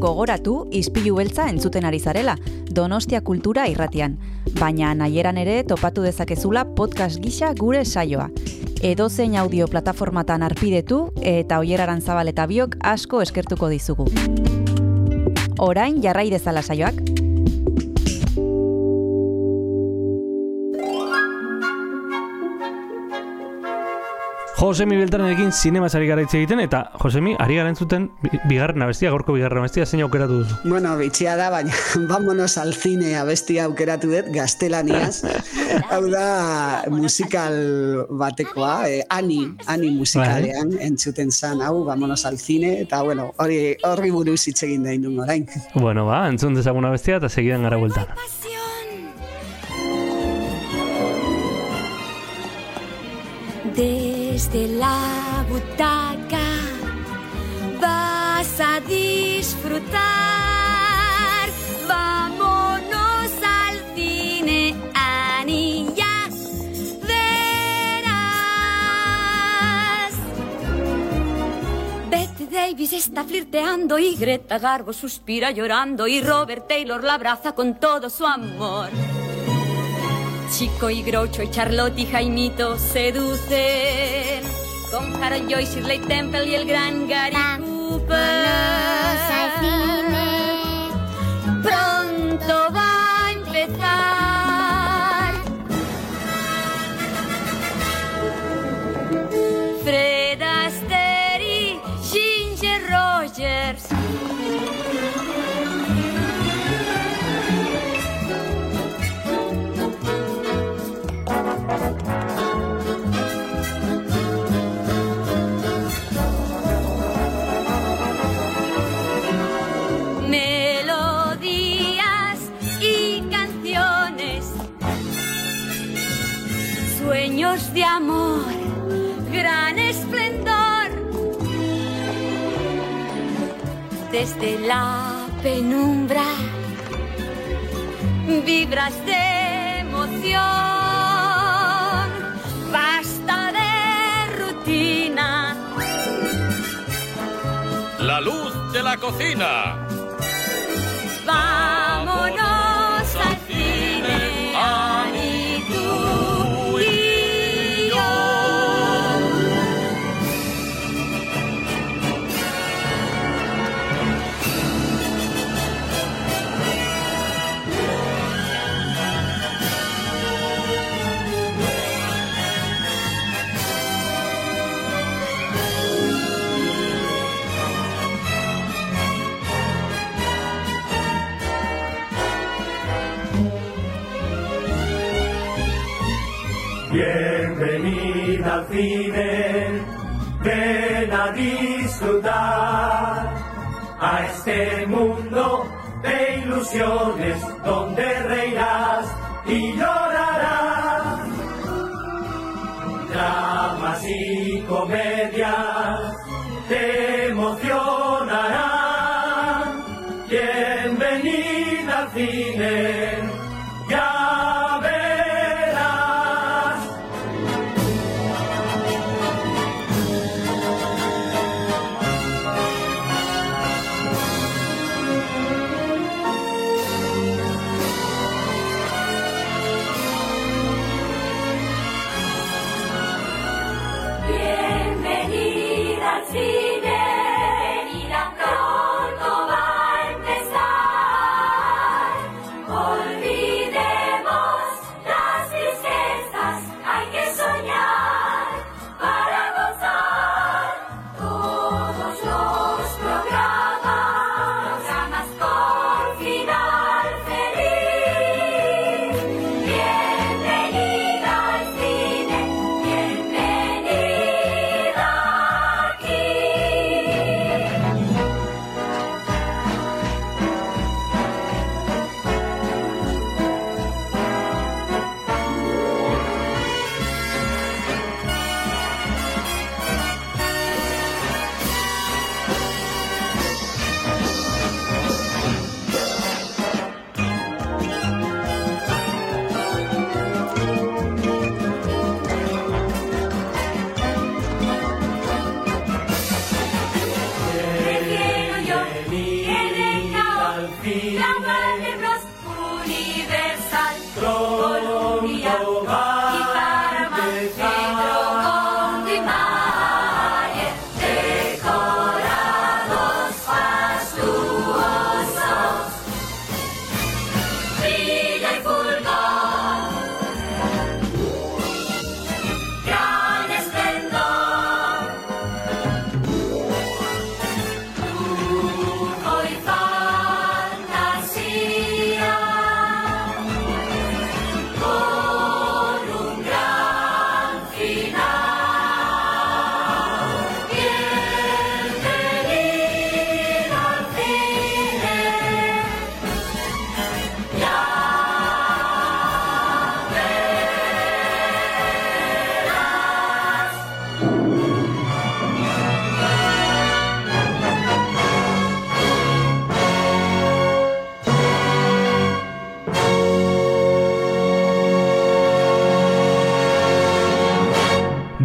Gogoratu, izpilu beltza entzuten ari zarela, Donostia Kultura irratian. Baina nahieran ere topatu dezakezula podcast gisa gure saioa. Edozein audio plataformatan arpidetu eta oieraran zabal eta biok asko eskertuko dizugu. Orain jarrai dezala saioak. Josemi Beltranekin zinemaz ari gara hitz egiten eta Josemi ari gara entzuten bi- bigarren abestia, gaurko bigarren abestia zein aukeratu duzu. Bueno, bitxia da, baina vámonos al cine abestia aukeratu dut, gaztelaniaz. Hau da musikal batekoa, eh, ani, ani musikalean entzuten zan, hau, vámonos al cine, eta bueno, hori horri buruz hitz egin da indun orain. Bueno, ba, entzun dezagun abestia eta segidan gara bueltan. Desde la butaca vas a disfrutar. Vámonos al cine, Ani, ya verás. Bette Davis está flirteando y Greta Garbo suspira llorando y Robert Taylor la abraza con todo su amor. Chico y Groucho y Charlotte y Jaimito seducen con Harold Joyce, Shirley Temple y el gran Gary Cooper. Pronto va a empezar. Fred Astaire y Ginger Rogers. De amor, gran esplendor. Desde la penumbra, vibras de emoción, basta de rutina. La luz de la cocina. Vámonos Bienvenida al cine, ven a disfrutar a este mundo de ilusiones donde reirás y llorarás. Dramas y comedias te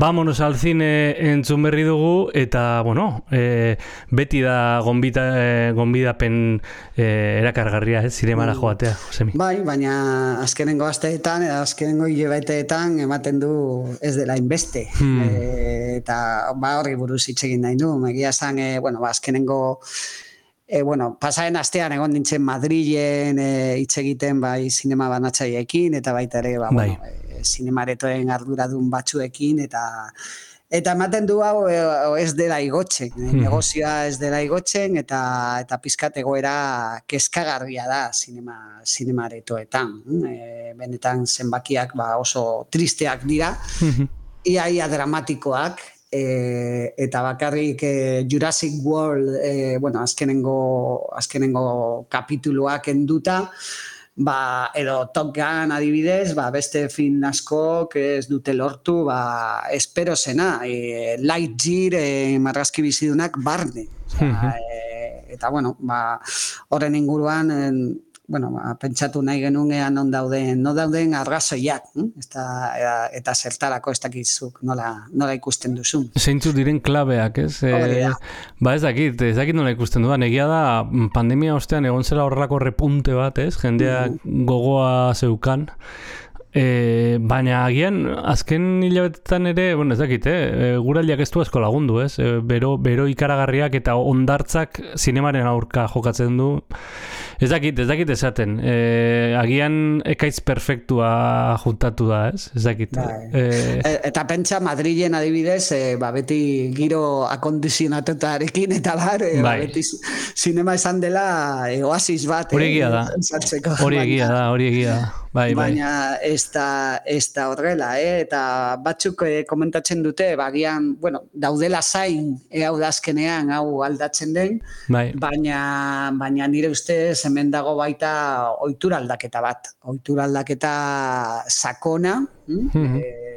Vámonos al cine entzun berri dugu eta, bueno, e, beti da gonbita, e, gonbidapen e, erakargarria, ez, zinemara Mm. joatea, Josemi. Bai, baina azkenengo asteetan, eta azkenengo hilabeteetan ematen du ez dela inbeste. Hmm. E, eta ba horri buruz hitz egin nahi du. Egia esan, e, bueno, ba, azkenengo E, bueno, pasaren astean egon nintzen Madrilen e, hitz egiten bai sinema banatzaileekin eta baita ere ba, bueno, e, sinemaretoen arduradun batzuekin eta eta ematen du hau e, ez dela igotzen, e, Mhm. negozioa ez dela igotzen eta eta pizkat egoera kezkagarria da sinema sinemaretoetan. E, benetan zenbakiak ba, oso tristeak dira ia ia dramatikoak e, eta bakarrik e, Jurassic World e, bueno, azkenengo azkenengo kapituluak enduta ba, edo Top Gun adibidez, ba, beste film askok ez dute lortu, ba, espero zena, e, Lightyear e, marrazki bizidunak barne. Osea, e, eta bueno, ba, horren inguruan en, bueno, ba, pentsatu nahi genunean non dauden, no dauden arrazoiak, hm? eta, eta, zertarako ez dakizuk nola, nola ikusten duzun. Zeintzuk diren klabeak, ez? Da. ba ez dakit, ez dakit nola ikusten dudan. Egia da, mm, pandemia ostean egon zela horrelako repunte bat, ez? Jendeak gogoa zeukan. E, baina agian azken hilabetetan ere, bueno, ez dakit, eh? guraldiak ez du asko lagundu, ez? E, bero, bero ikaragarriak eta ondartzak zinemaren aurka jokatzen du. Ez dakit, ez dakit esaten. E, agian ekaitz perfektua juntatu da, ez? Ez dakit. Bai. E, E, eta pentsa Madrilen adibidez, e, ba, beti giro akondizionatutarekin eta bar, e, ba, Bai. beti zinema esan dela e, oasis bat. Hori egia da. Hori egia da, hori egia da. Bai, bai. baina ez da, ez da horrela, eh? eta batzuk eh, komentatzen dute, bagian, bueno, daudela zain, eh, hau da azkenean, hau aldatzen den, Bai. baina, baina nire ustez hemen dago baita ohitura aldaketa bat, ohitura aldaketa sakona, mm? Mhm. eh,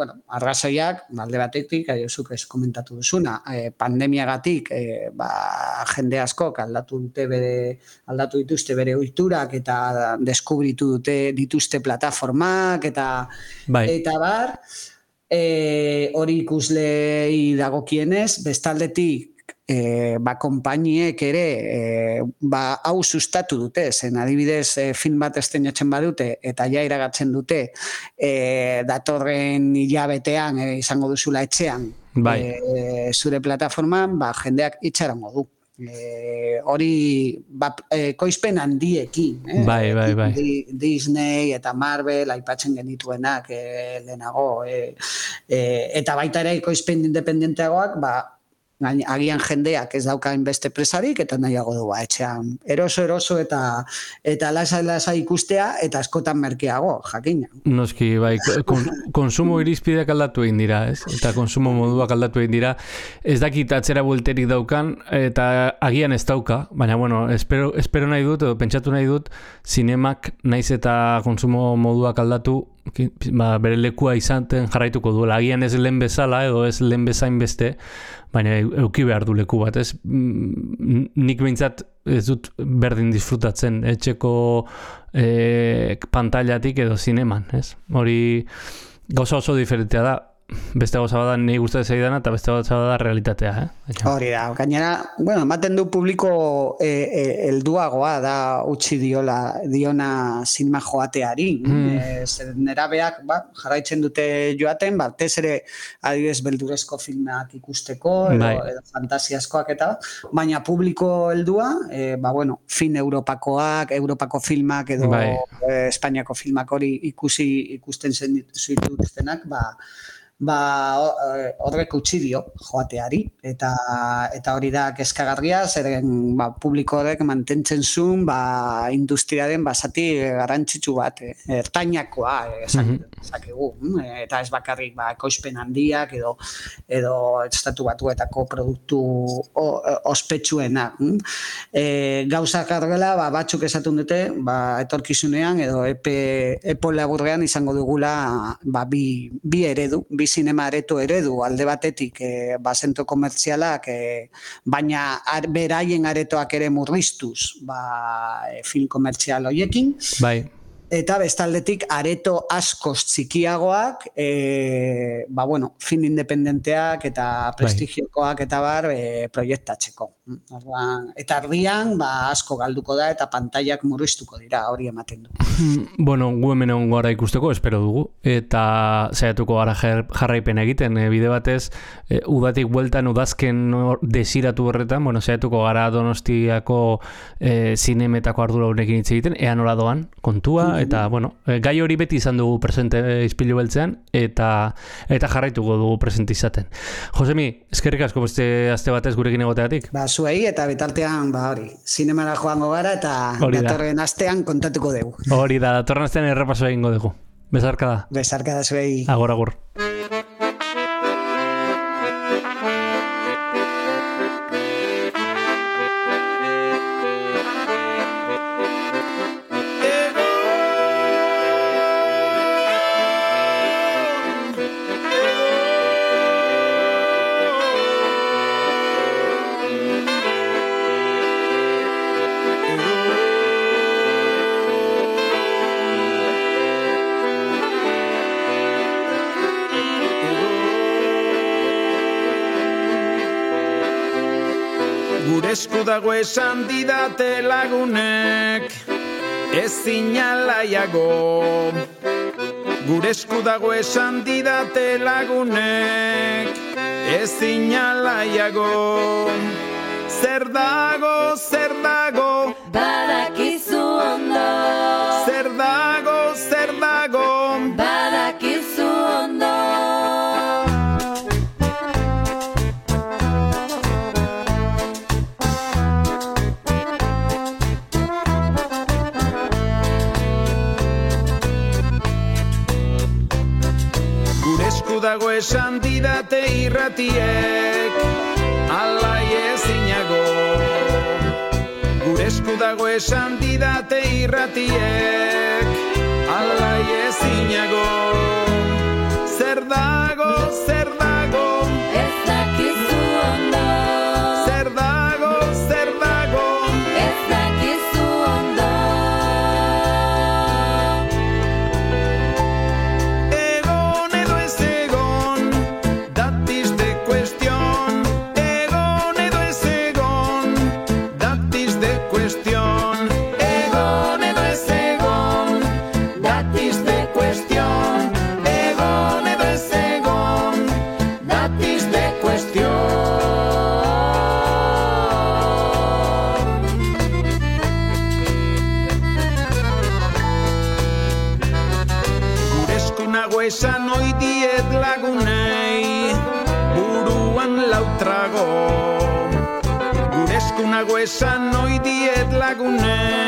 bueno, arrazoiak, alde batetik, aiozuk ez komentatu duzuna, eh, pandemiagatik, eh, ba, jende askok aldatu dute bere, aldatu dituzte bere ohiturak eta deskubritu dute dituzte plataformak eta Bai. eta bar, e, hori ikuslei dagokienez, bestaldetik e, ba, konpainiek ere e, ba, hau sustatu dute, zen adibidez e, film bat estrenatzen badute eta ja iragatzen dute e, datorren hilabetean e, izango duzula etxean Bai. e, zure plataforman, ba, jendeak itxarango du. E, hori ba, e, koizpen handiekin. Eh? Bai, bai, bai. Di- Disney eta Marvel aipatzen genituenak e, lehenago. E, e, eta baita ere koizpen independenteagoak, ba, agian jendeak ez daukain beste presarik eta nahiago du ba, etxean eroso eroso eta eta lasa lasa ikustea eta askotan merkeago jakina. Noski, bai, kon, konsumo irizpideak aldatu egin dira, ez? Eta konsumo moduak aldatu egin dira. Ez dakit atzera buelterik daukan, eta agian ez dauka, baina, bueno, espero, espero nahi dut, edo pentsatu nahi dut, zinemak naiz eta konsumo moduak aldatu, ba, bere lekua izaten jarraituko duela. Agian ez lehen bezala, edo ez lehen bezain beste, baina eu- euki behar du leku bat, ez? Mm, Nik behintzat ez dut berdin disfrutatzen etxeko e, pantailatik edo zineman, ez? Hori gauza oso diferentea da. Beste gauza bada nahi gustatzen zaidana eta beste gauza bada realitatea, eh? Hori da, gainera, bueno, ematen du publiko e, e, helduagoa da utzi diola, diona zinema joateari. Mm. E, zer nerabeak ba, jarraitzen dute joaten, batez ere adibidez beldurezko filmak ikusteko, edo, Bai. edo fantasiaskoak eta, baina publiko heldua, e, ba, bueno, fin Europakoak, Europako filmak edo Bai. e, Espainiako filmak hori ikusi ikusten zen zituztenak, ba, ba eh, horrek utzi dio joateari eta eta hori da kezkagarria zeren ba, publiko horrek mantentzen zuen ba, industriaren basati garrantzitsu bat eh, ertainakoa eh, esan Mhm. zakegu eta ez bakarrik ba, ekoizpen handiak edo edo estatu batuetako produktu o- eh, ospetsuenak mm. e, gauzak argela ba, batzuk esaten dute ba, etorkizunean edo epe, epo laburrean izango dugula ba, bi, bi eredu, bi sinema areto eredu alde batetik e, ba, zentro komertzialak e, baina ar, beraien aretoak ere murriztuz ba, e, film komertzial hoiekin Bai. Eta bestaldetik areto askoz txikiagoak, e, ba bueno, fin independenteak eta prestigiokoak eta bar e, proiektatzeko. Eta ardian ba asko galduko da eta pantailak murriztuko dira, hori ematen du. Bueno, gu hemen egon gara ikusteko, espero dugu, eta saiatuko gara jar- jarraipen egiten, e, bide batez, e, udatik bueltan udazken desiratu horretan, bueno, saiatuko gara donostiako e, zinemetako ardura honekin hitz egiten, ea nola doan kontua, eta, bueno, e, gai hori beti izan dugu presente e, izpilu beltzean, eta eta jarraituko dugu presente izaten. Josemi, eskerrik asko beste aste batez gurekin egoteatik. Ba, zuei eta betartean, ba hori, zinemara joango gara eta Hori datorren astean kontatuko dugu. Hori da, datorren astean errepaso egingo dugu. Bezarka da. Besarka da zuei. Agur, agur. Dago esan didate lagunek Ez zinalaiago Gure esku dago esan didate lagunek Ez zinalaiago Zer dago, zer esan didate irratiek alai ezinago Gure esku dago esan didate irratiek alai ezinago Zer dago lagunean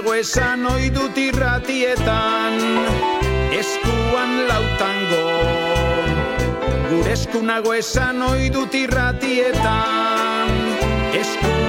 gehiago esan ohi irratietan. Eskuan lautango. Gure eskunago esan ohi irratietan. Eskuan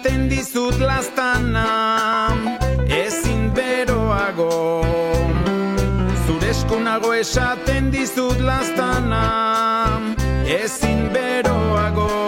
esaten dizut lastana ezin beroago. Zure eskunago esaten dizut lastana ezin beroago.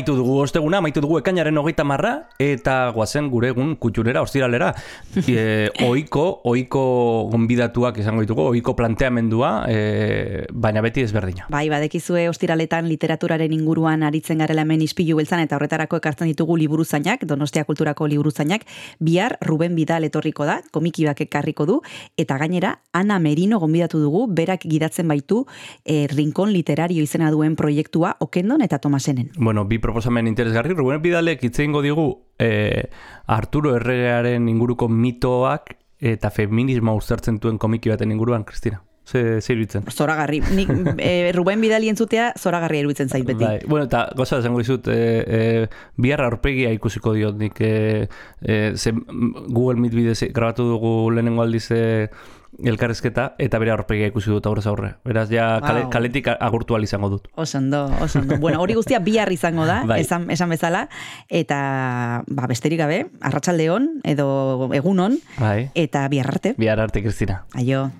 Amaitu dugu osteguna, amaitu dugu ekainaren hogeita marra, eta guazen gure egun kutxunera, ostiralera. E, oiko, oiko gonbidatuak izango ditugu, oiko planteamendua, e, baina beti ezberdina. Bai, badekizue ostiraletan literaturaren inguruan aritzen garela hemen ispilu beltzan eta horretarako ekartzen ditugu liburuzainak, Donostia Kulturako liburuzainak, bihar Ruben Bidal etorriko da, komikibak ekarriko du, eta gainera Ana Merino gonbidatu dugu, berak gidatzen baitu e, Rincon Literario izena duen proiektua Okendon eta Tomasenen. Bueno, bi proposamen interesgarri, Ruben Bidalek hitz egingo digu e, Arturo Herreraren inguruko mitoak eta feminismo uztertzen duen komiki baten inguruan, Kristina. Ze, ze iruditzen? Zoragarri. Nik e, Ruben Bidali entzutea zoragarria iruditzen zait beti. Bai, bueno, eta goza esango dizut, e, e, bihar aurpegia ikusiko diot nik, e, e, ze, Google Meet bidez grabatu dugu lehenengo aldiz e, elkarrezketa, eta bere aurpegia ikusi dut aurrez aurre. Beraz, ja kale, Wow. kaletik agurtu izango dut. Osondo, osondo. Bueno, hori guztia bihar izango da, Bai. esan, esan bezala, eta ba, besterik gabe, arratsaldeon edo egunon, Bai. eta bihar arte. Bihar arte, Kristina. Aio.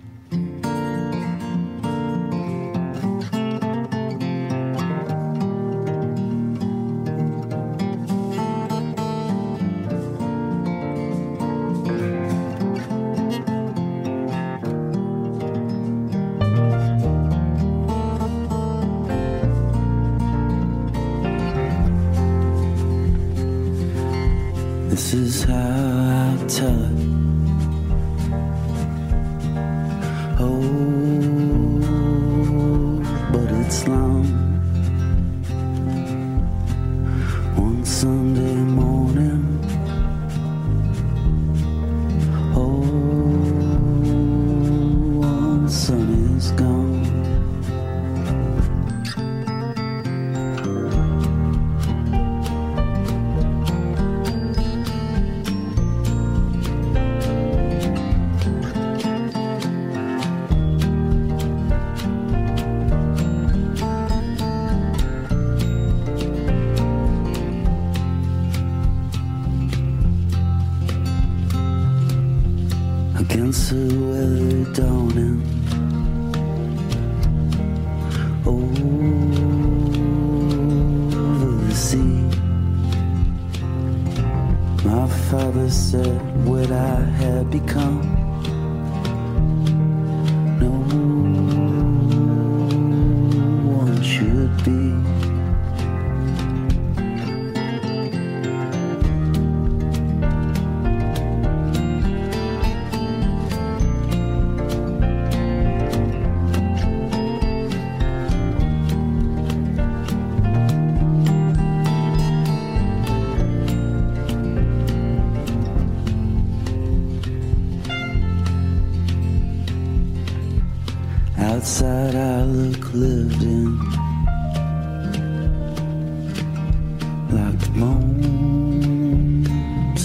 Like moans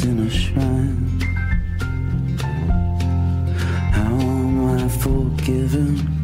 in a shrine How am I forgiven?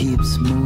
Keeps moving.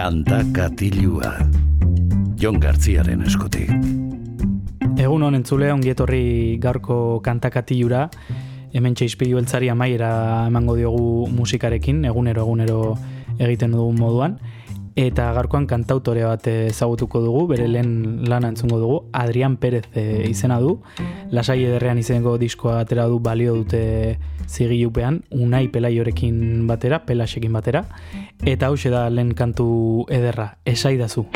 Kantakatilua. Jon Gartziaren eskutik. Egun honen entzule ongietorri gaurko kantakatilura, hemen txaispegi beltzari amaiera emango diogu musikarekin, egunero egunero egiten dugun moduan, eta gaurkoan kantautorea bat ezagutuko dugu, bere lehen lana entzungo dugu, Adrian Perez e, izena du, lasai ederrean izeneko diskoa atera du balio dute zigilupean, unai pelaiorekin batera, pelasekin batera, eta hau da lehen kantu ederra, esaidazu.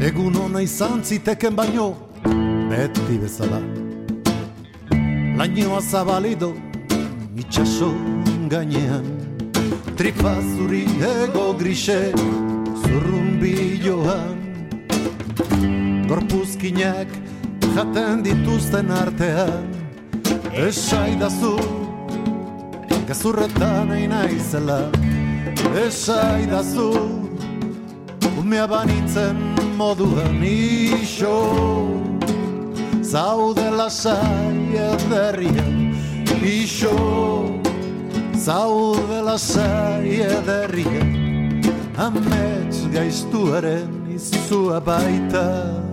Egun ona izan ziteken baino, beti bezala. Lainoa zabalido, itxaso gainean. Tripa zuri ego grise, zurrumbiloan. Gorpuzkinak jaten dituzten artean. Esaidazu, gazurretan nahi naizela. Esaidazu, umea banitzen moduan iso Zaude lasai ederrian iso Zaude lasai ederrian Amets gaiztuaren izua baita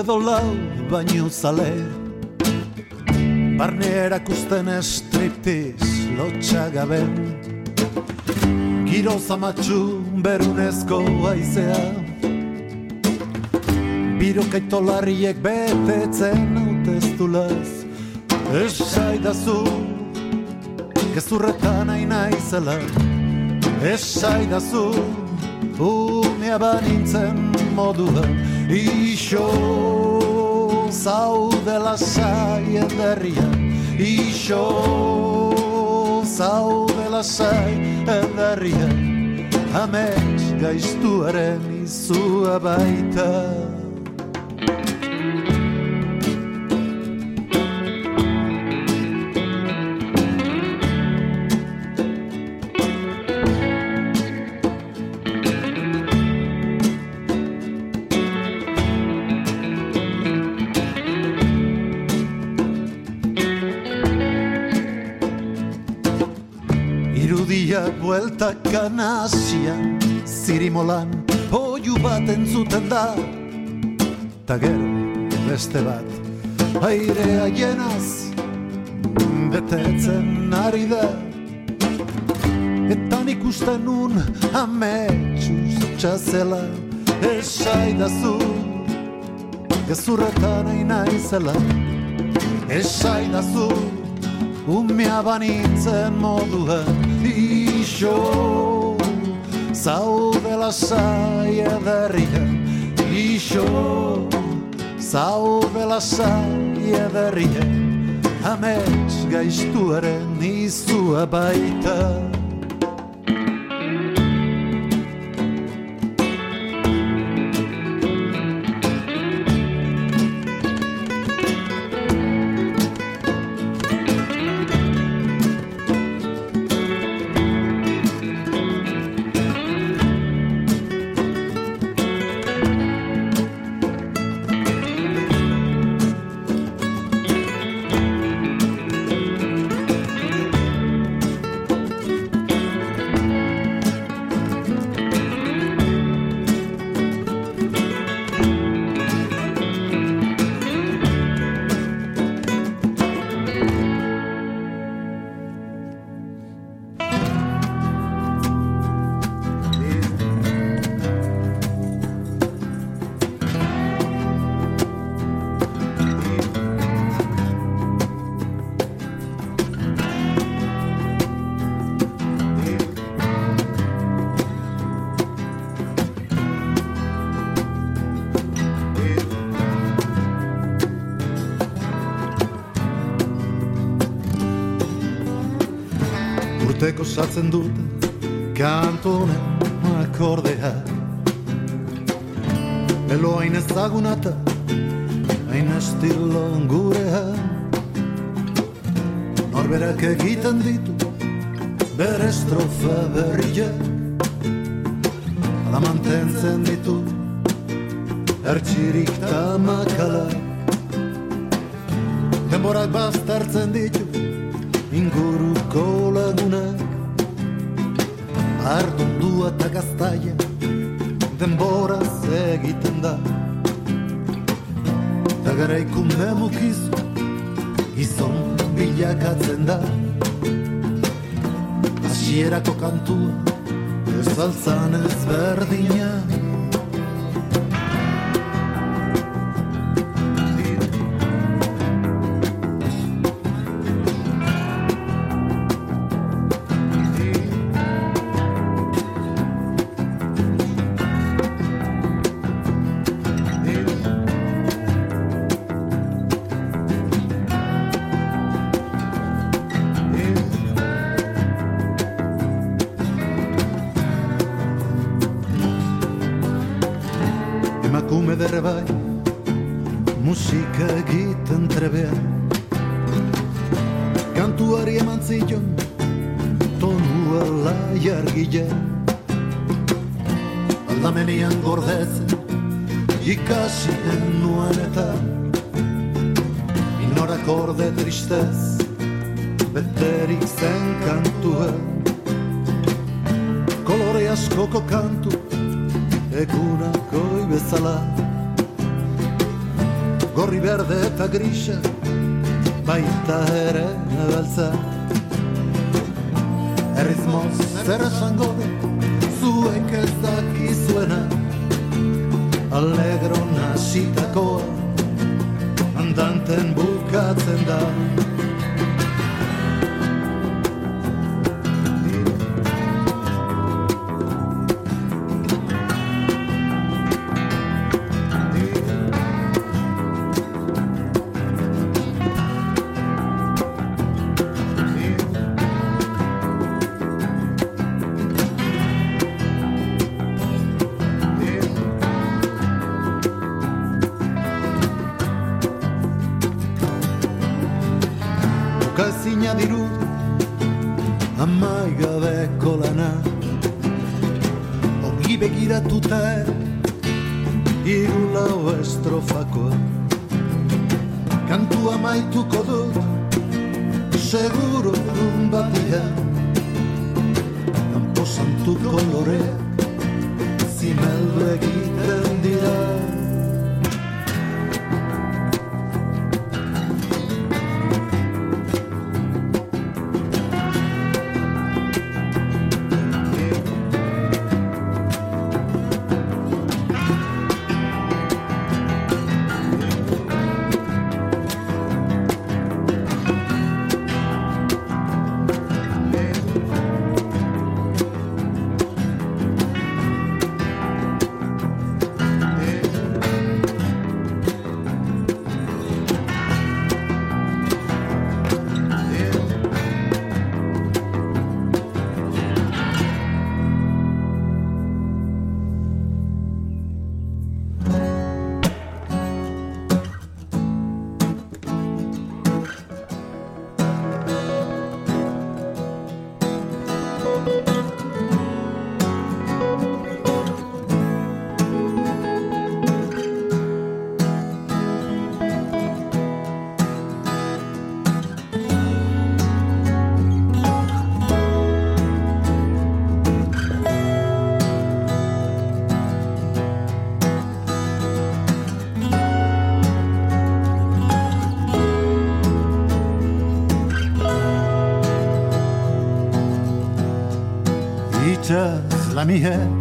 edo lau baino zale. Barne erakusten estriptiz lotxagaben Giro zamatxu berunezko aizea Biro kaitolariek betetzen hauteztulaz Esaidazu gezurretan nahi naizela. Esaidazu umea banintzen moduan Iso zaude lasai ederrian Iso zaude lasai ederrian Amets gaiztuaren izua baita nasian Zirimolan oiu bat entzuten da. Ta gero beste bat Airea jenaz Betetzen ari da. Eta nik uste nun Ametsuz txazela Esaidazu Gezurretan nahi naizela Esaidazu Umea banitzen moduan Iso Zaude lasai ederrian Iso Zaude lasai ederrian Amets gaiztuaren izua baita kantonen akordea. Elo hain ezagunata hain estilo gurea. Norberak egiten ditu bere estrofa berriak. Ala mantentzen ditu ertxirik tamakala Denborak baztertzen ditu inguruko lagunak Ardundua eta gaztaia denboraz egiten da. Eta garaikunde mukizu gizon bilakatzen da. Hasierako kantua ez altzan ez कमी है।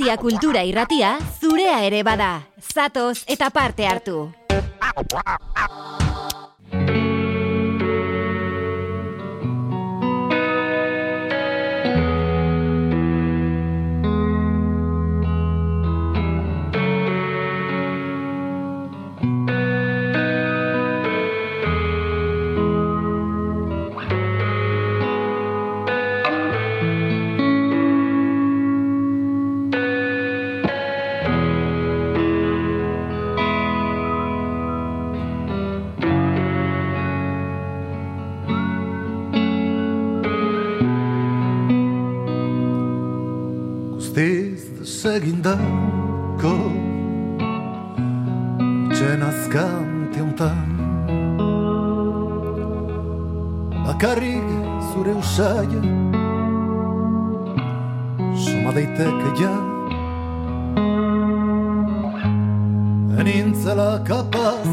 Donostia kultura irratia zurea ere bada. Zatoz eta parte hartu. Guztiz desegindako Txen azkante hontan Bakarrik zure usaia Soma daiteke ja. Enintzela kapaz.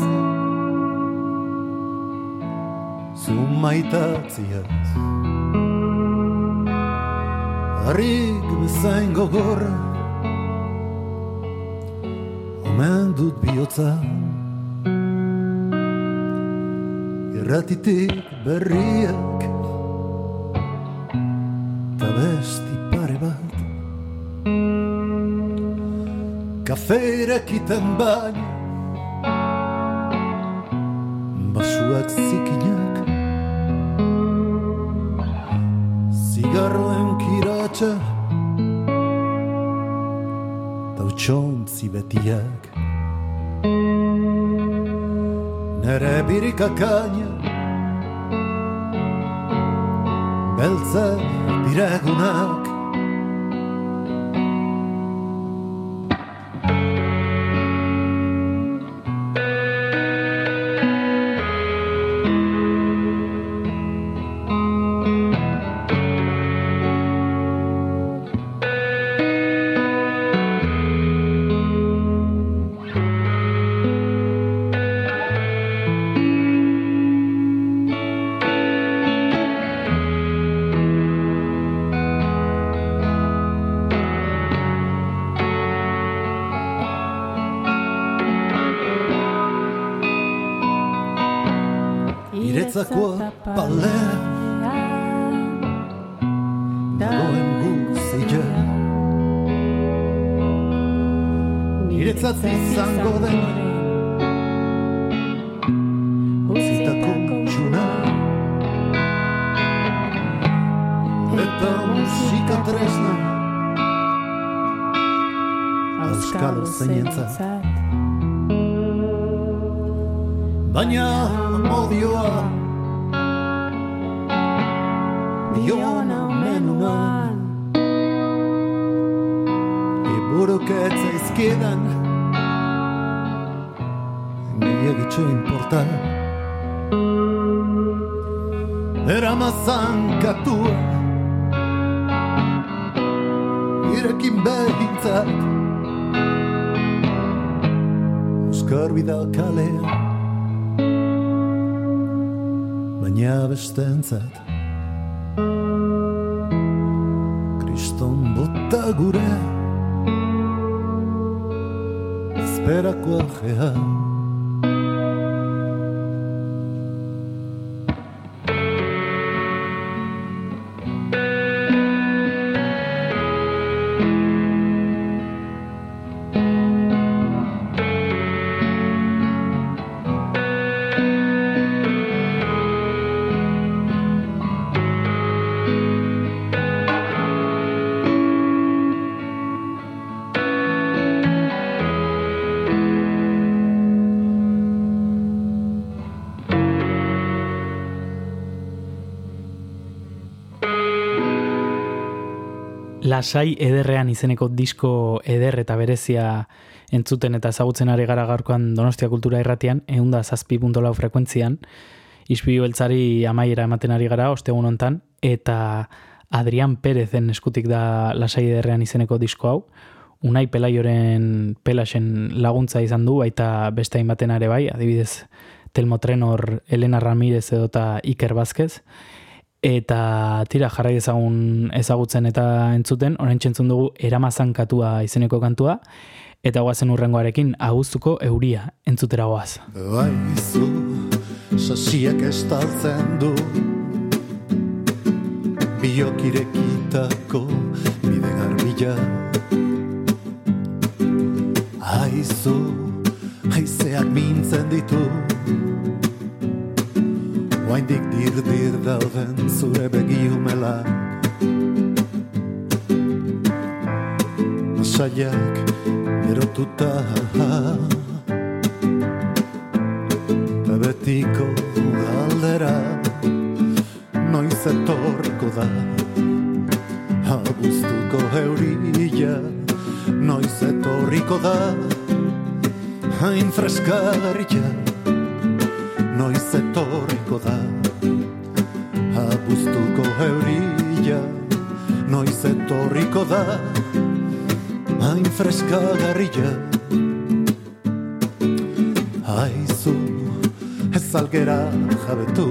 Zu maitatziaz Harrik bezain gogorra dut bihotza Irratitik berriak Ta besti pare bat Kafeirak iten baina huracán. Iburuk ez zaizkidan Gehiagitxo importa Eramazan katua. Irekin behintzat. Euskarbida kalea. Baina bestentzat. Kriston bota gure Esperako ajea Lasai ederrean izeneko disko eder eta berezia entzuten eta ezagutzen ari gara gaurkoan Donostia Kultura Irratian, eunda zazpi puntolau frekuentzian, Ispilu beltzari amaiera ematen ari gara, ostegun hontan, eta Adrian Perezen eskutik da Lasai ederrean izeneko disko hau, Unai Pelaioren pelasen laguntza izan du, baita beste hainbaten ere bai, adibidez Telmo Trenor, Elena Ramirez edota Iker Vázquez, Eta tira jarrai ezagun ezagutzen eta entzuten, orain txentzun dugu eramazan katua izeneko kantua, eta guazen urrengoarekin aguztuko euria entzutera goaz. Baizu, sasiak estaltzen du. Biokirekitako bide garbila. Aizu, haizeak mintzen ditu Oaindik dir-dir dauden zure begiumelak Masaiak erotuta Eta betiko galdera Noiz etorriko da. Abuztuko eurilla Noiz etorriko da. Hain freskagarria Noiz etorriko da. Abuztuko eurilla Noiz etorriko da. Hain freskagarria Aizu ez algera jabetu.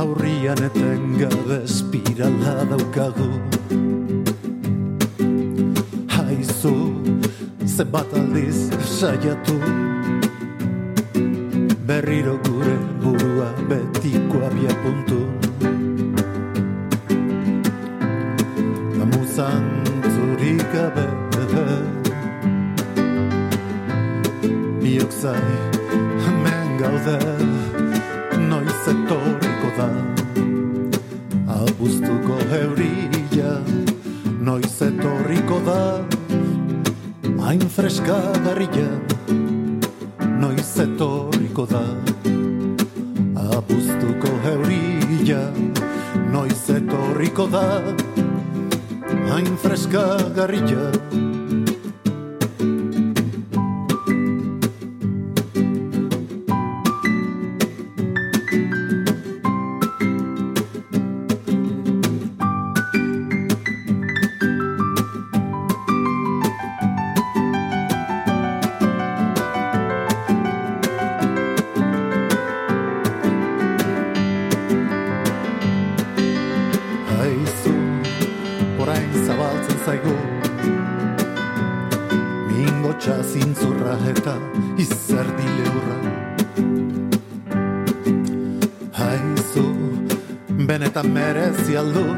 Aurrian eten gabe espirala daukagu. Aizu zenbat aldiz saiatu Berriro gure burua betiko abia puntu yellow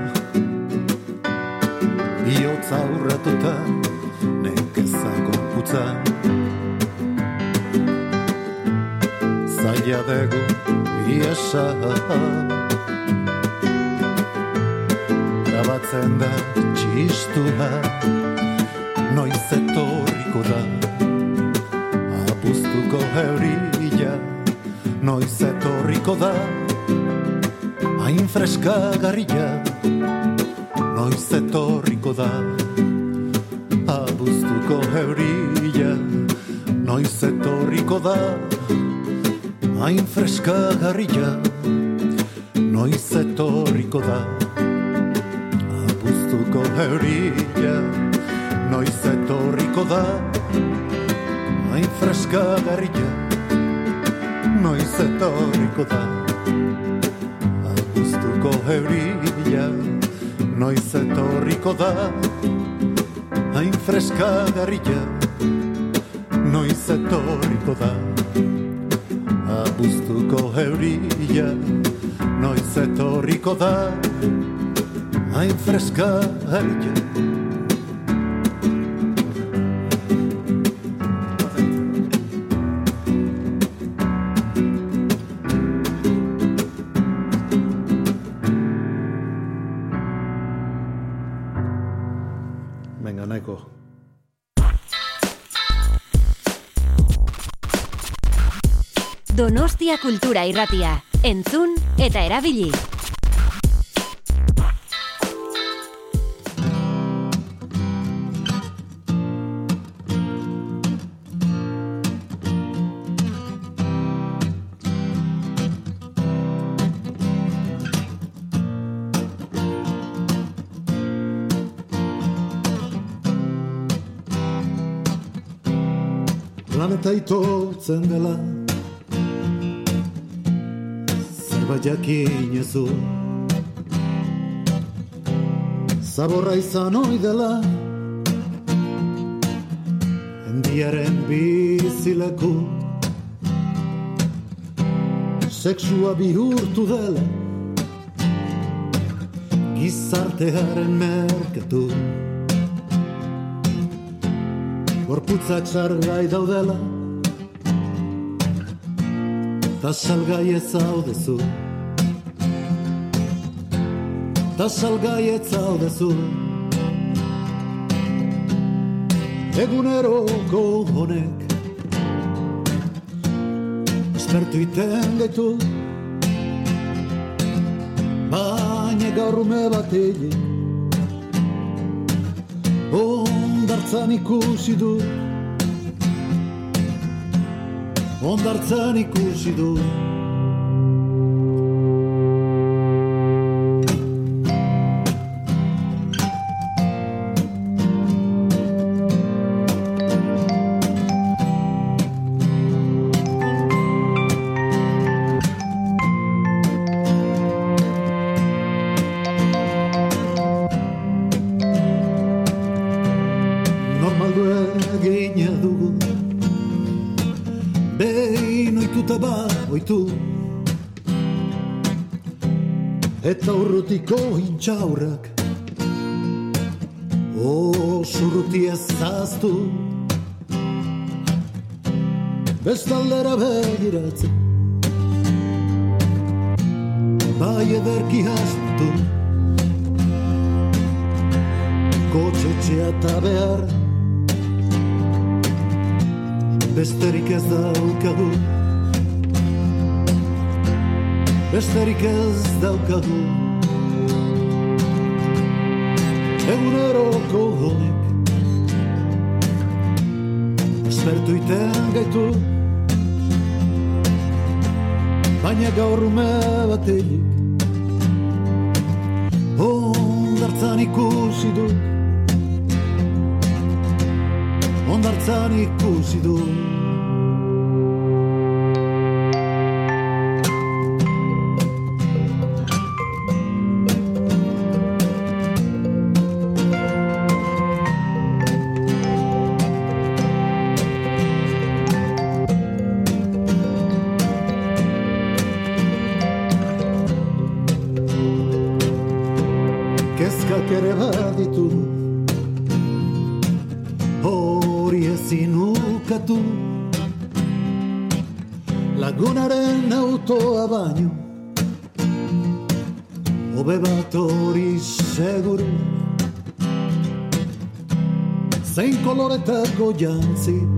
Hain itotzen dela Zerbait jakin ezu Zaborra izan oi dela. Endiaren bizileku. Sexua bihurtu dela. Gizartearen merketu Gorputzak sargai daudela Ta salgai ez zaudezu Ta salgai ez zaudezu Eguneroko honek. Espertu iten gaitu Baina gaur ume bat egin Ondartzan ikusi du Ondartzan ikusi du intxaurrak Oso urruti ez zaztu Bestaldera begiratzen Bai ederki hastu Kotxetxea eta behar Besterik ez daukagu. Besterik ez daukagu Eguneroko honek Espertu iten gaitu. Baina gaur ume batelik Ondartzan ikusi dut. Ondartzan ikusi dut zein koloretako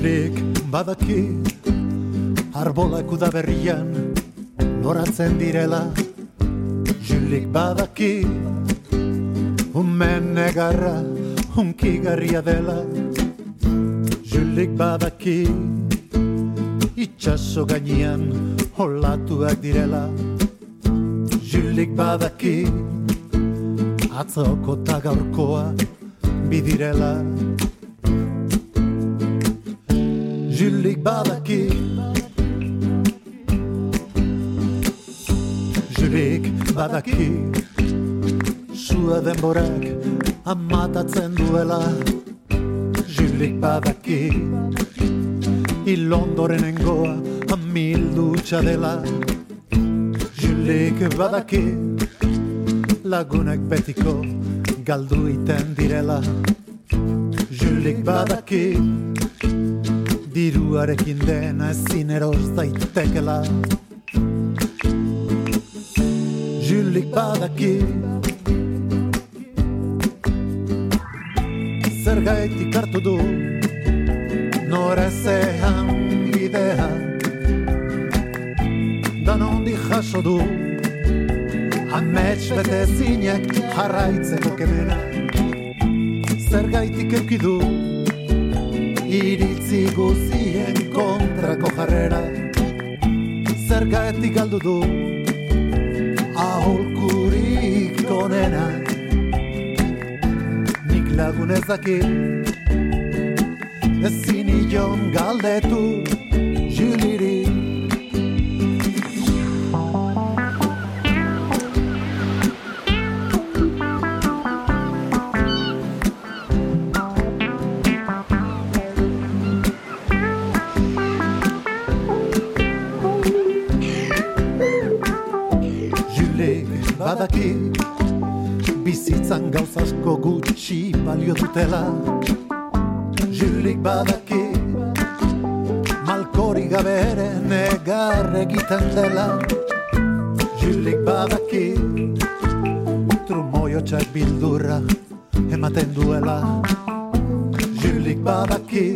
Julik badaki Arbolak udaberrian Noratzen direla. Julik badaki Umen negarra Hunkigarria dela. Julik badaki Itxaso gainean Olatuak direla. Julik badaki Atzoko eta Bidirela Julik badaki Julik badaki Sua denborak amatatzen duela Julik badaki Ilondoren engoa amildutxa dela. Julik badaki Lagunak betiko galdu iten direla. Julik badaki diruarekin dena ezin eroz daitekela. Julik badaki. Zer gaitik hartu du Norezean bidea. Danondi jaso du Amets bete zinek jarraitzeko kemena. Zer gaitik eukidu iritzi guzien kontrako jarrera. Zergaetik galdu du aholkurik onena. Nik lagun ezakit ezin ion galdetu Juliri dutela Julik badaki Malko Markori gabe ere negar egiten dela. Julik badaki Trumoiotxak bildurra ematen duela. Julik badaki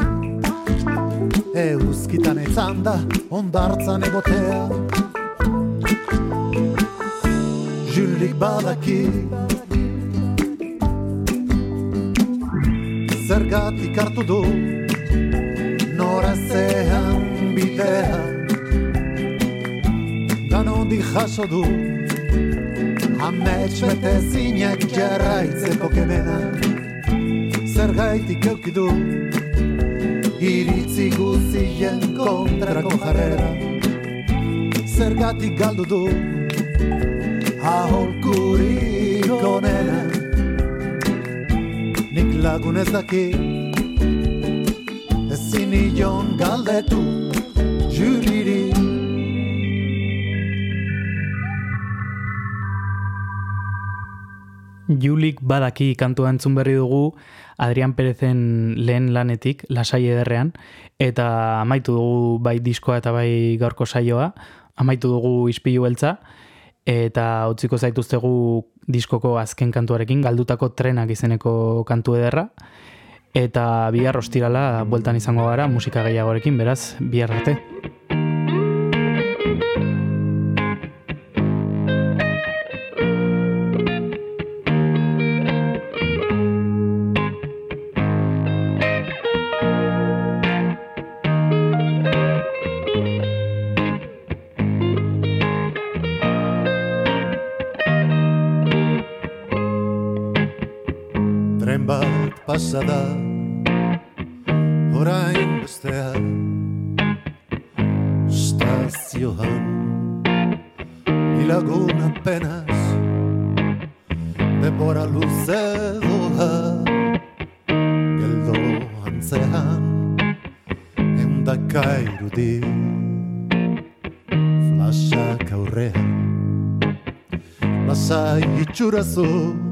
Euskitan izan da ondartzan egotea. Julik badaki du. Amets bete zinek jarraitzeko kemena Zergaitik eukidu Iritzi guzien kontrako jarrera Zergatik galdu du. Aholkurik onena Nik lagun ez daki badaki kantua entzun berri dugu Adrian Perezen lehen lanetik, lasai ederrean, eta amaitu dugu bai diskoa eta bai gaurko saioa, amaitu dugu ispilu beltza, eta utziko zaituztegu diskoko azken kantuarekin, galdutako trenak izeneko kantu ederra, eta bihar ostirala bueltan izango gara musika gehiagorekin, beraz, bihar arte. Bat pasada Orain bestean Stazioan. Ilagun apenas Denbora luze doa Geldo antzean Endaka irudi. Flasak aurrean Lasai itxurazu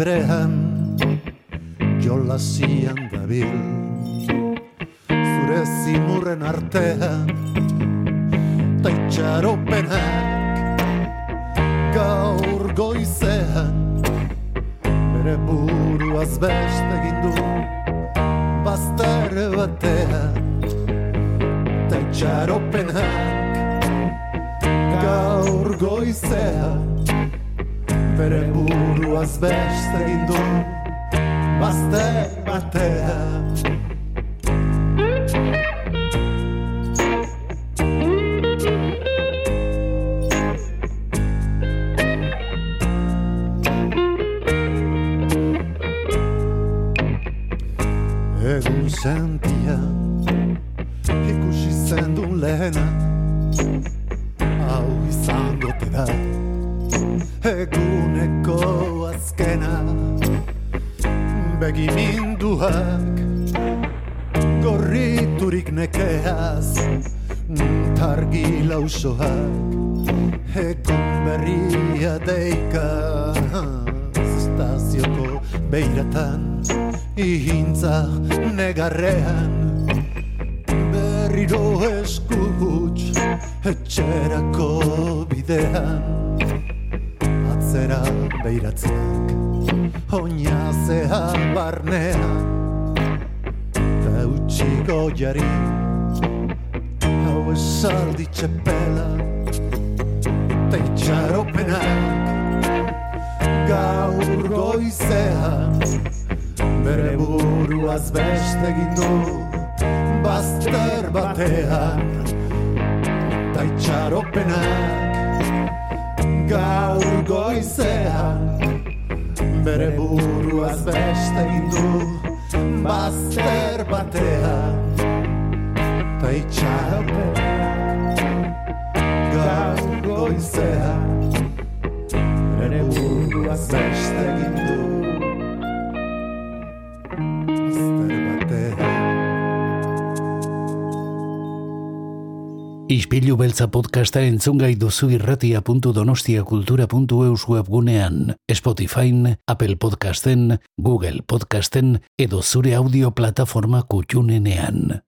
Abraham. Beltza podcasta entzungai duzu irratia.donostiakultura.eus webgunean, Spotify, Apple Podcasten, Google Podcasten edo zure audio plataforma kutxunenean.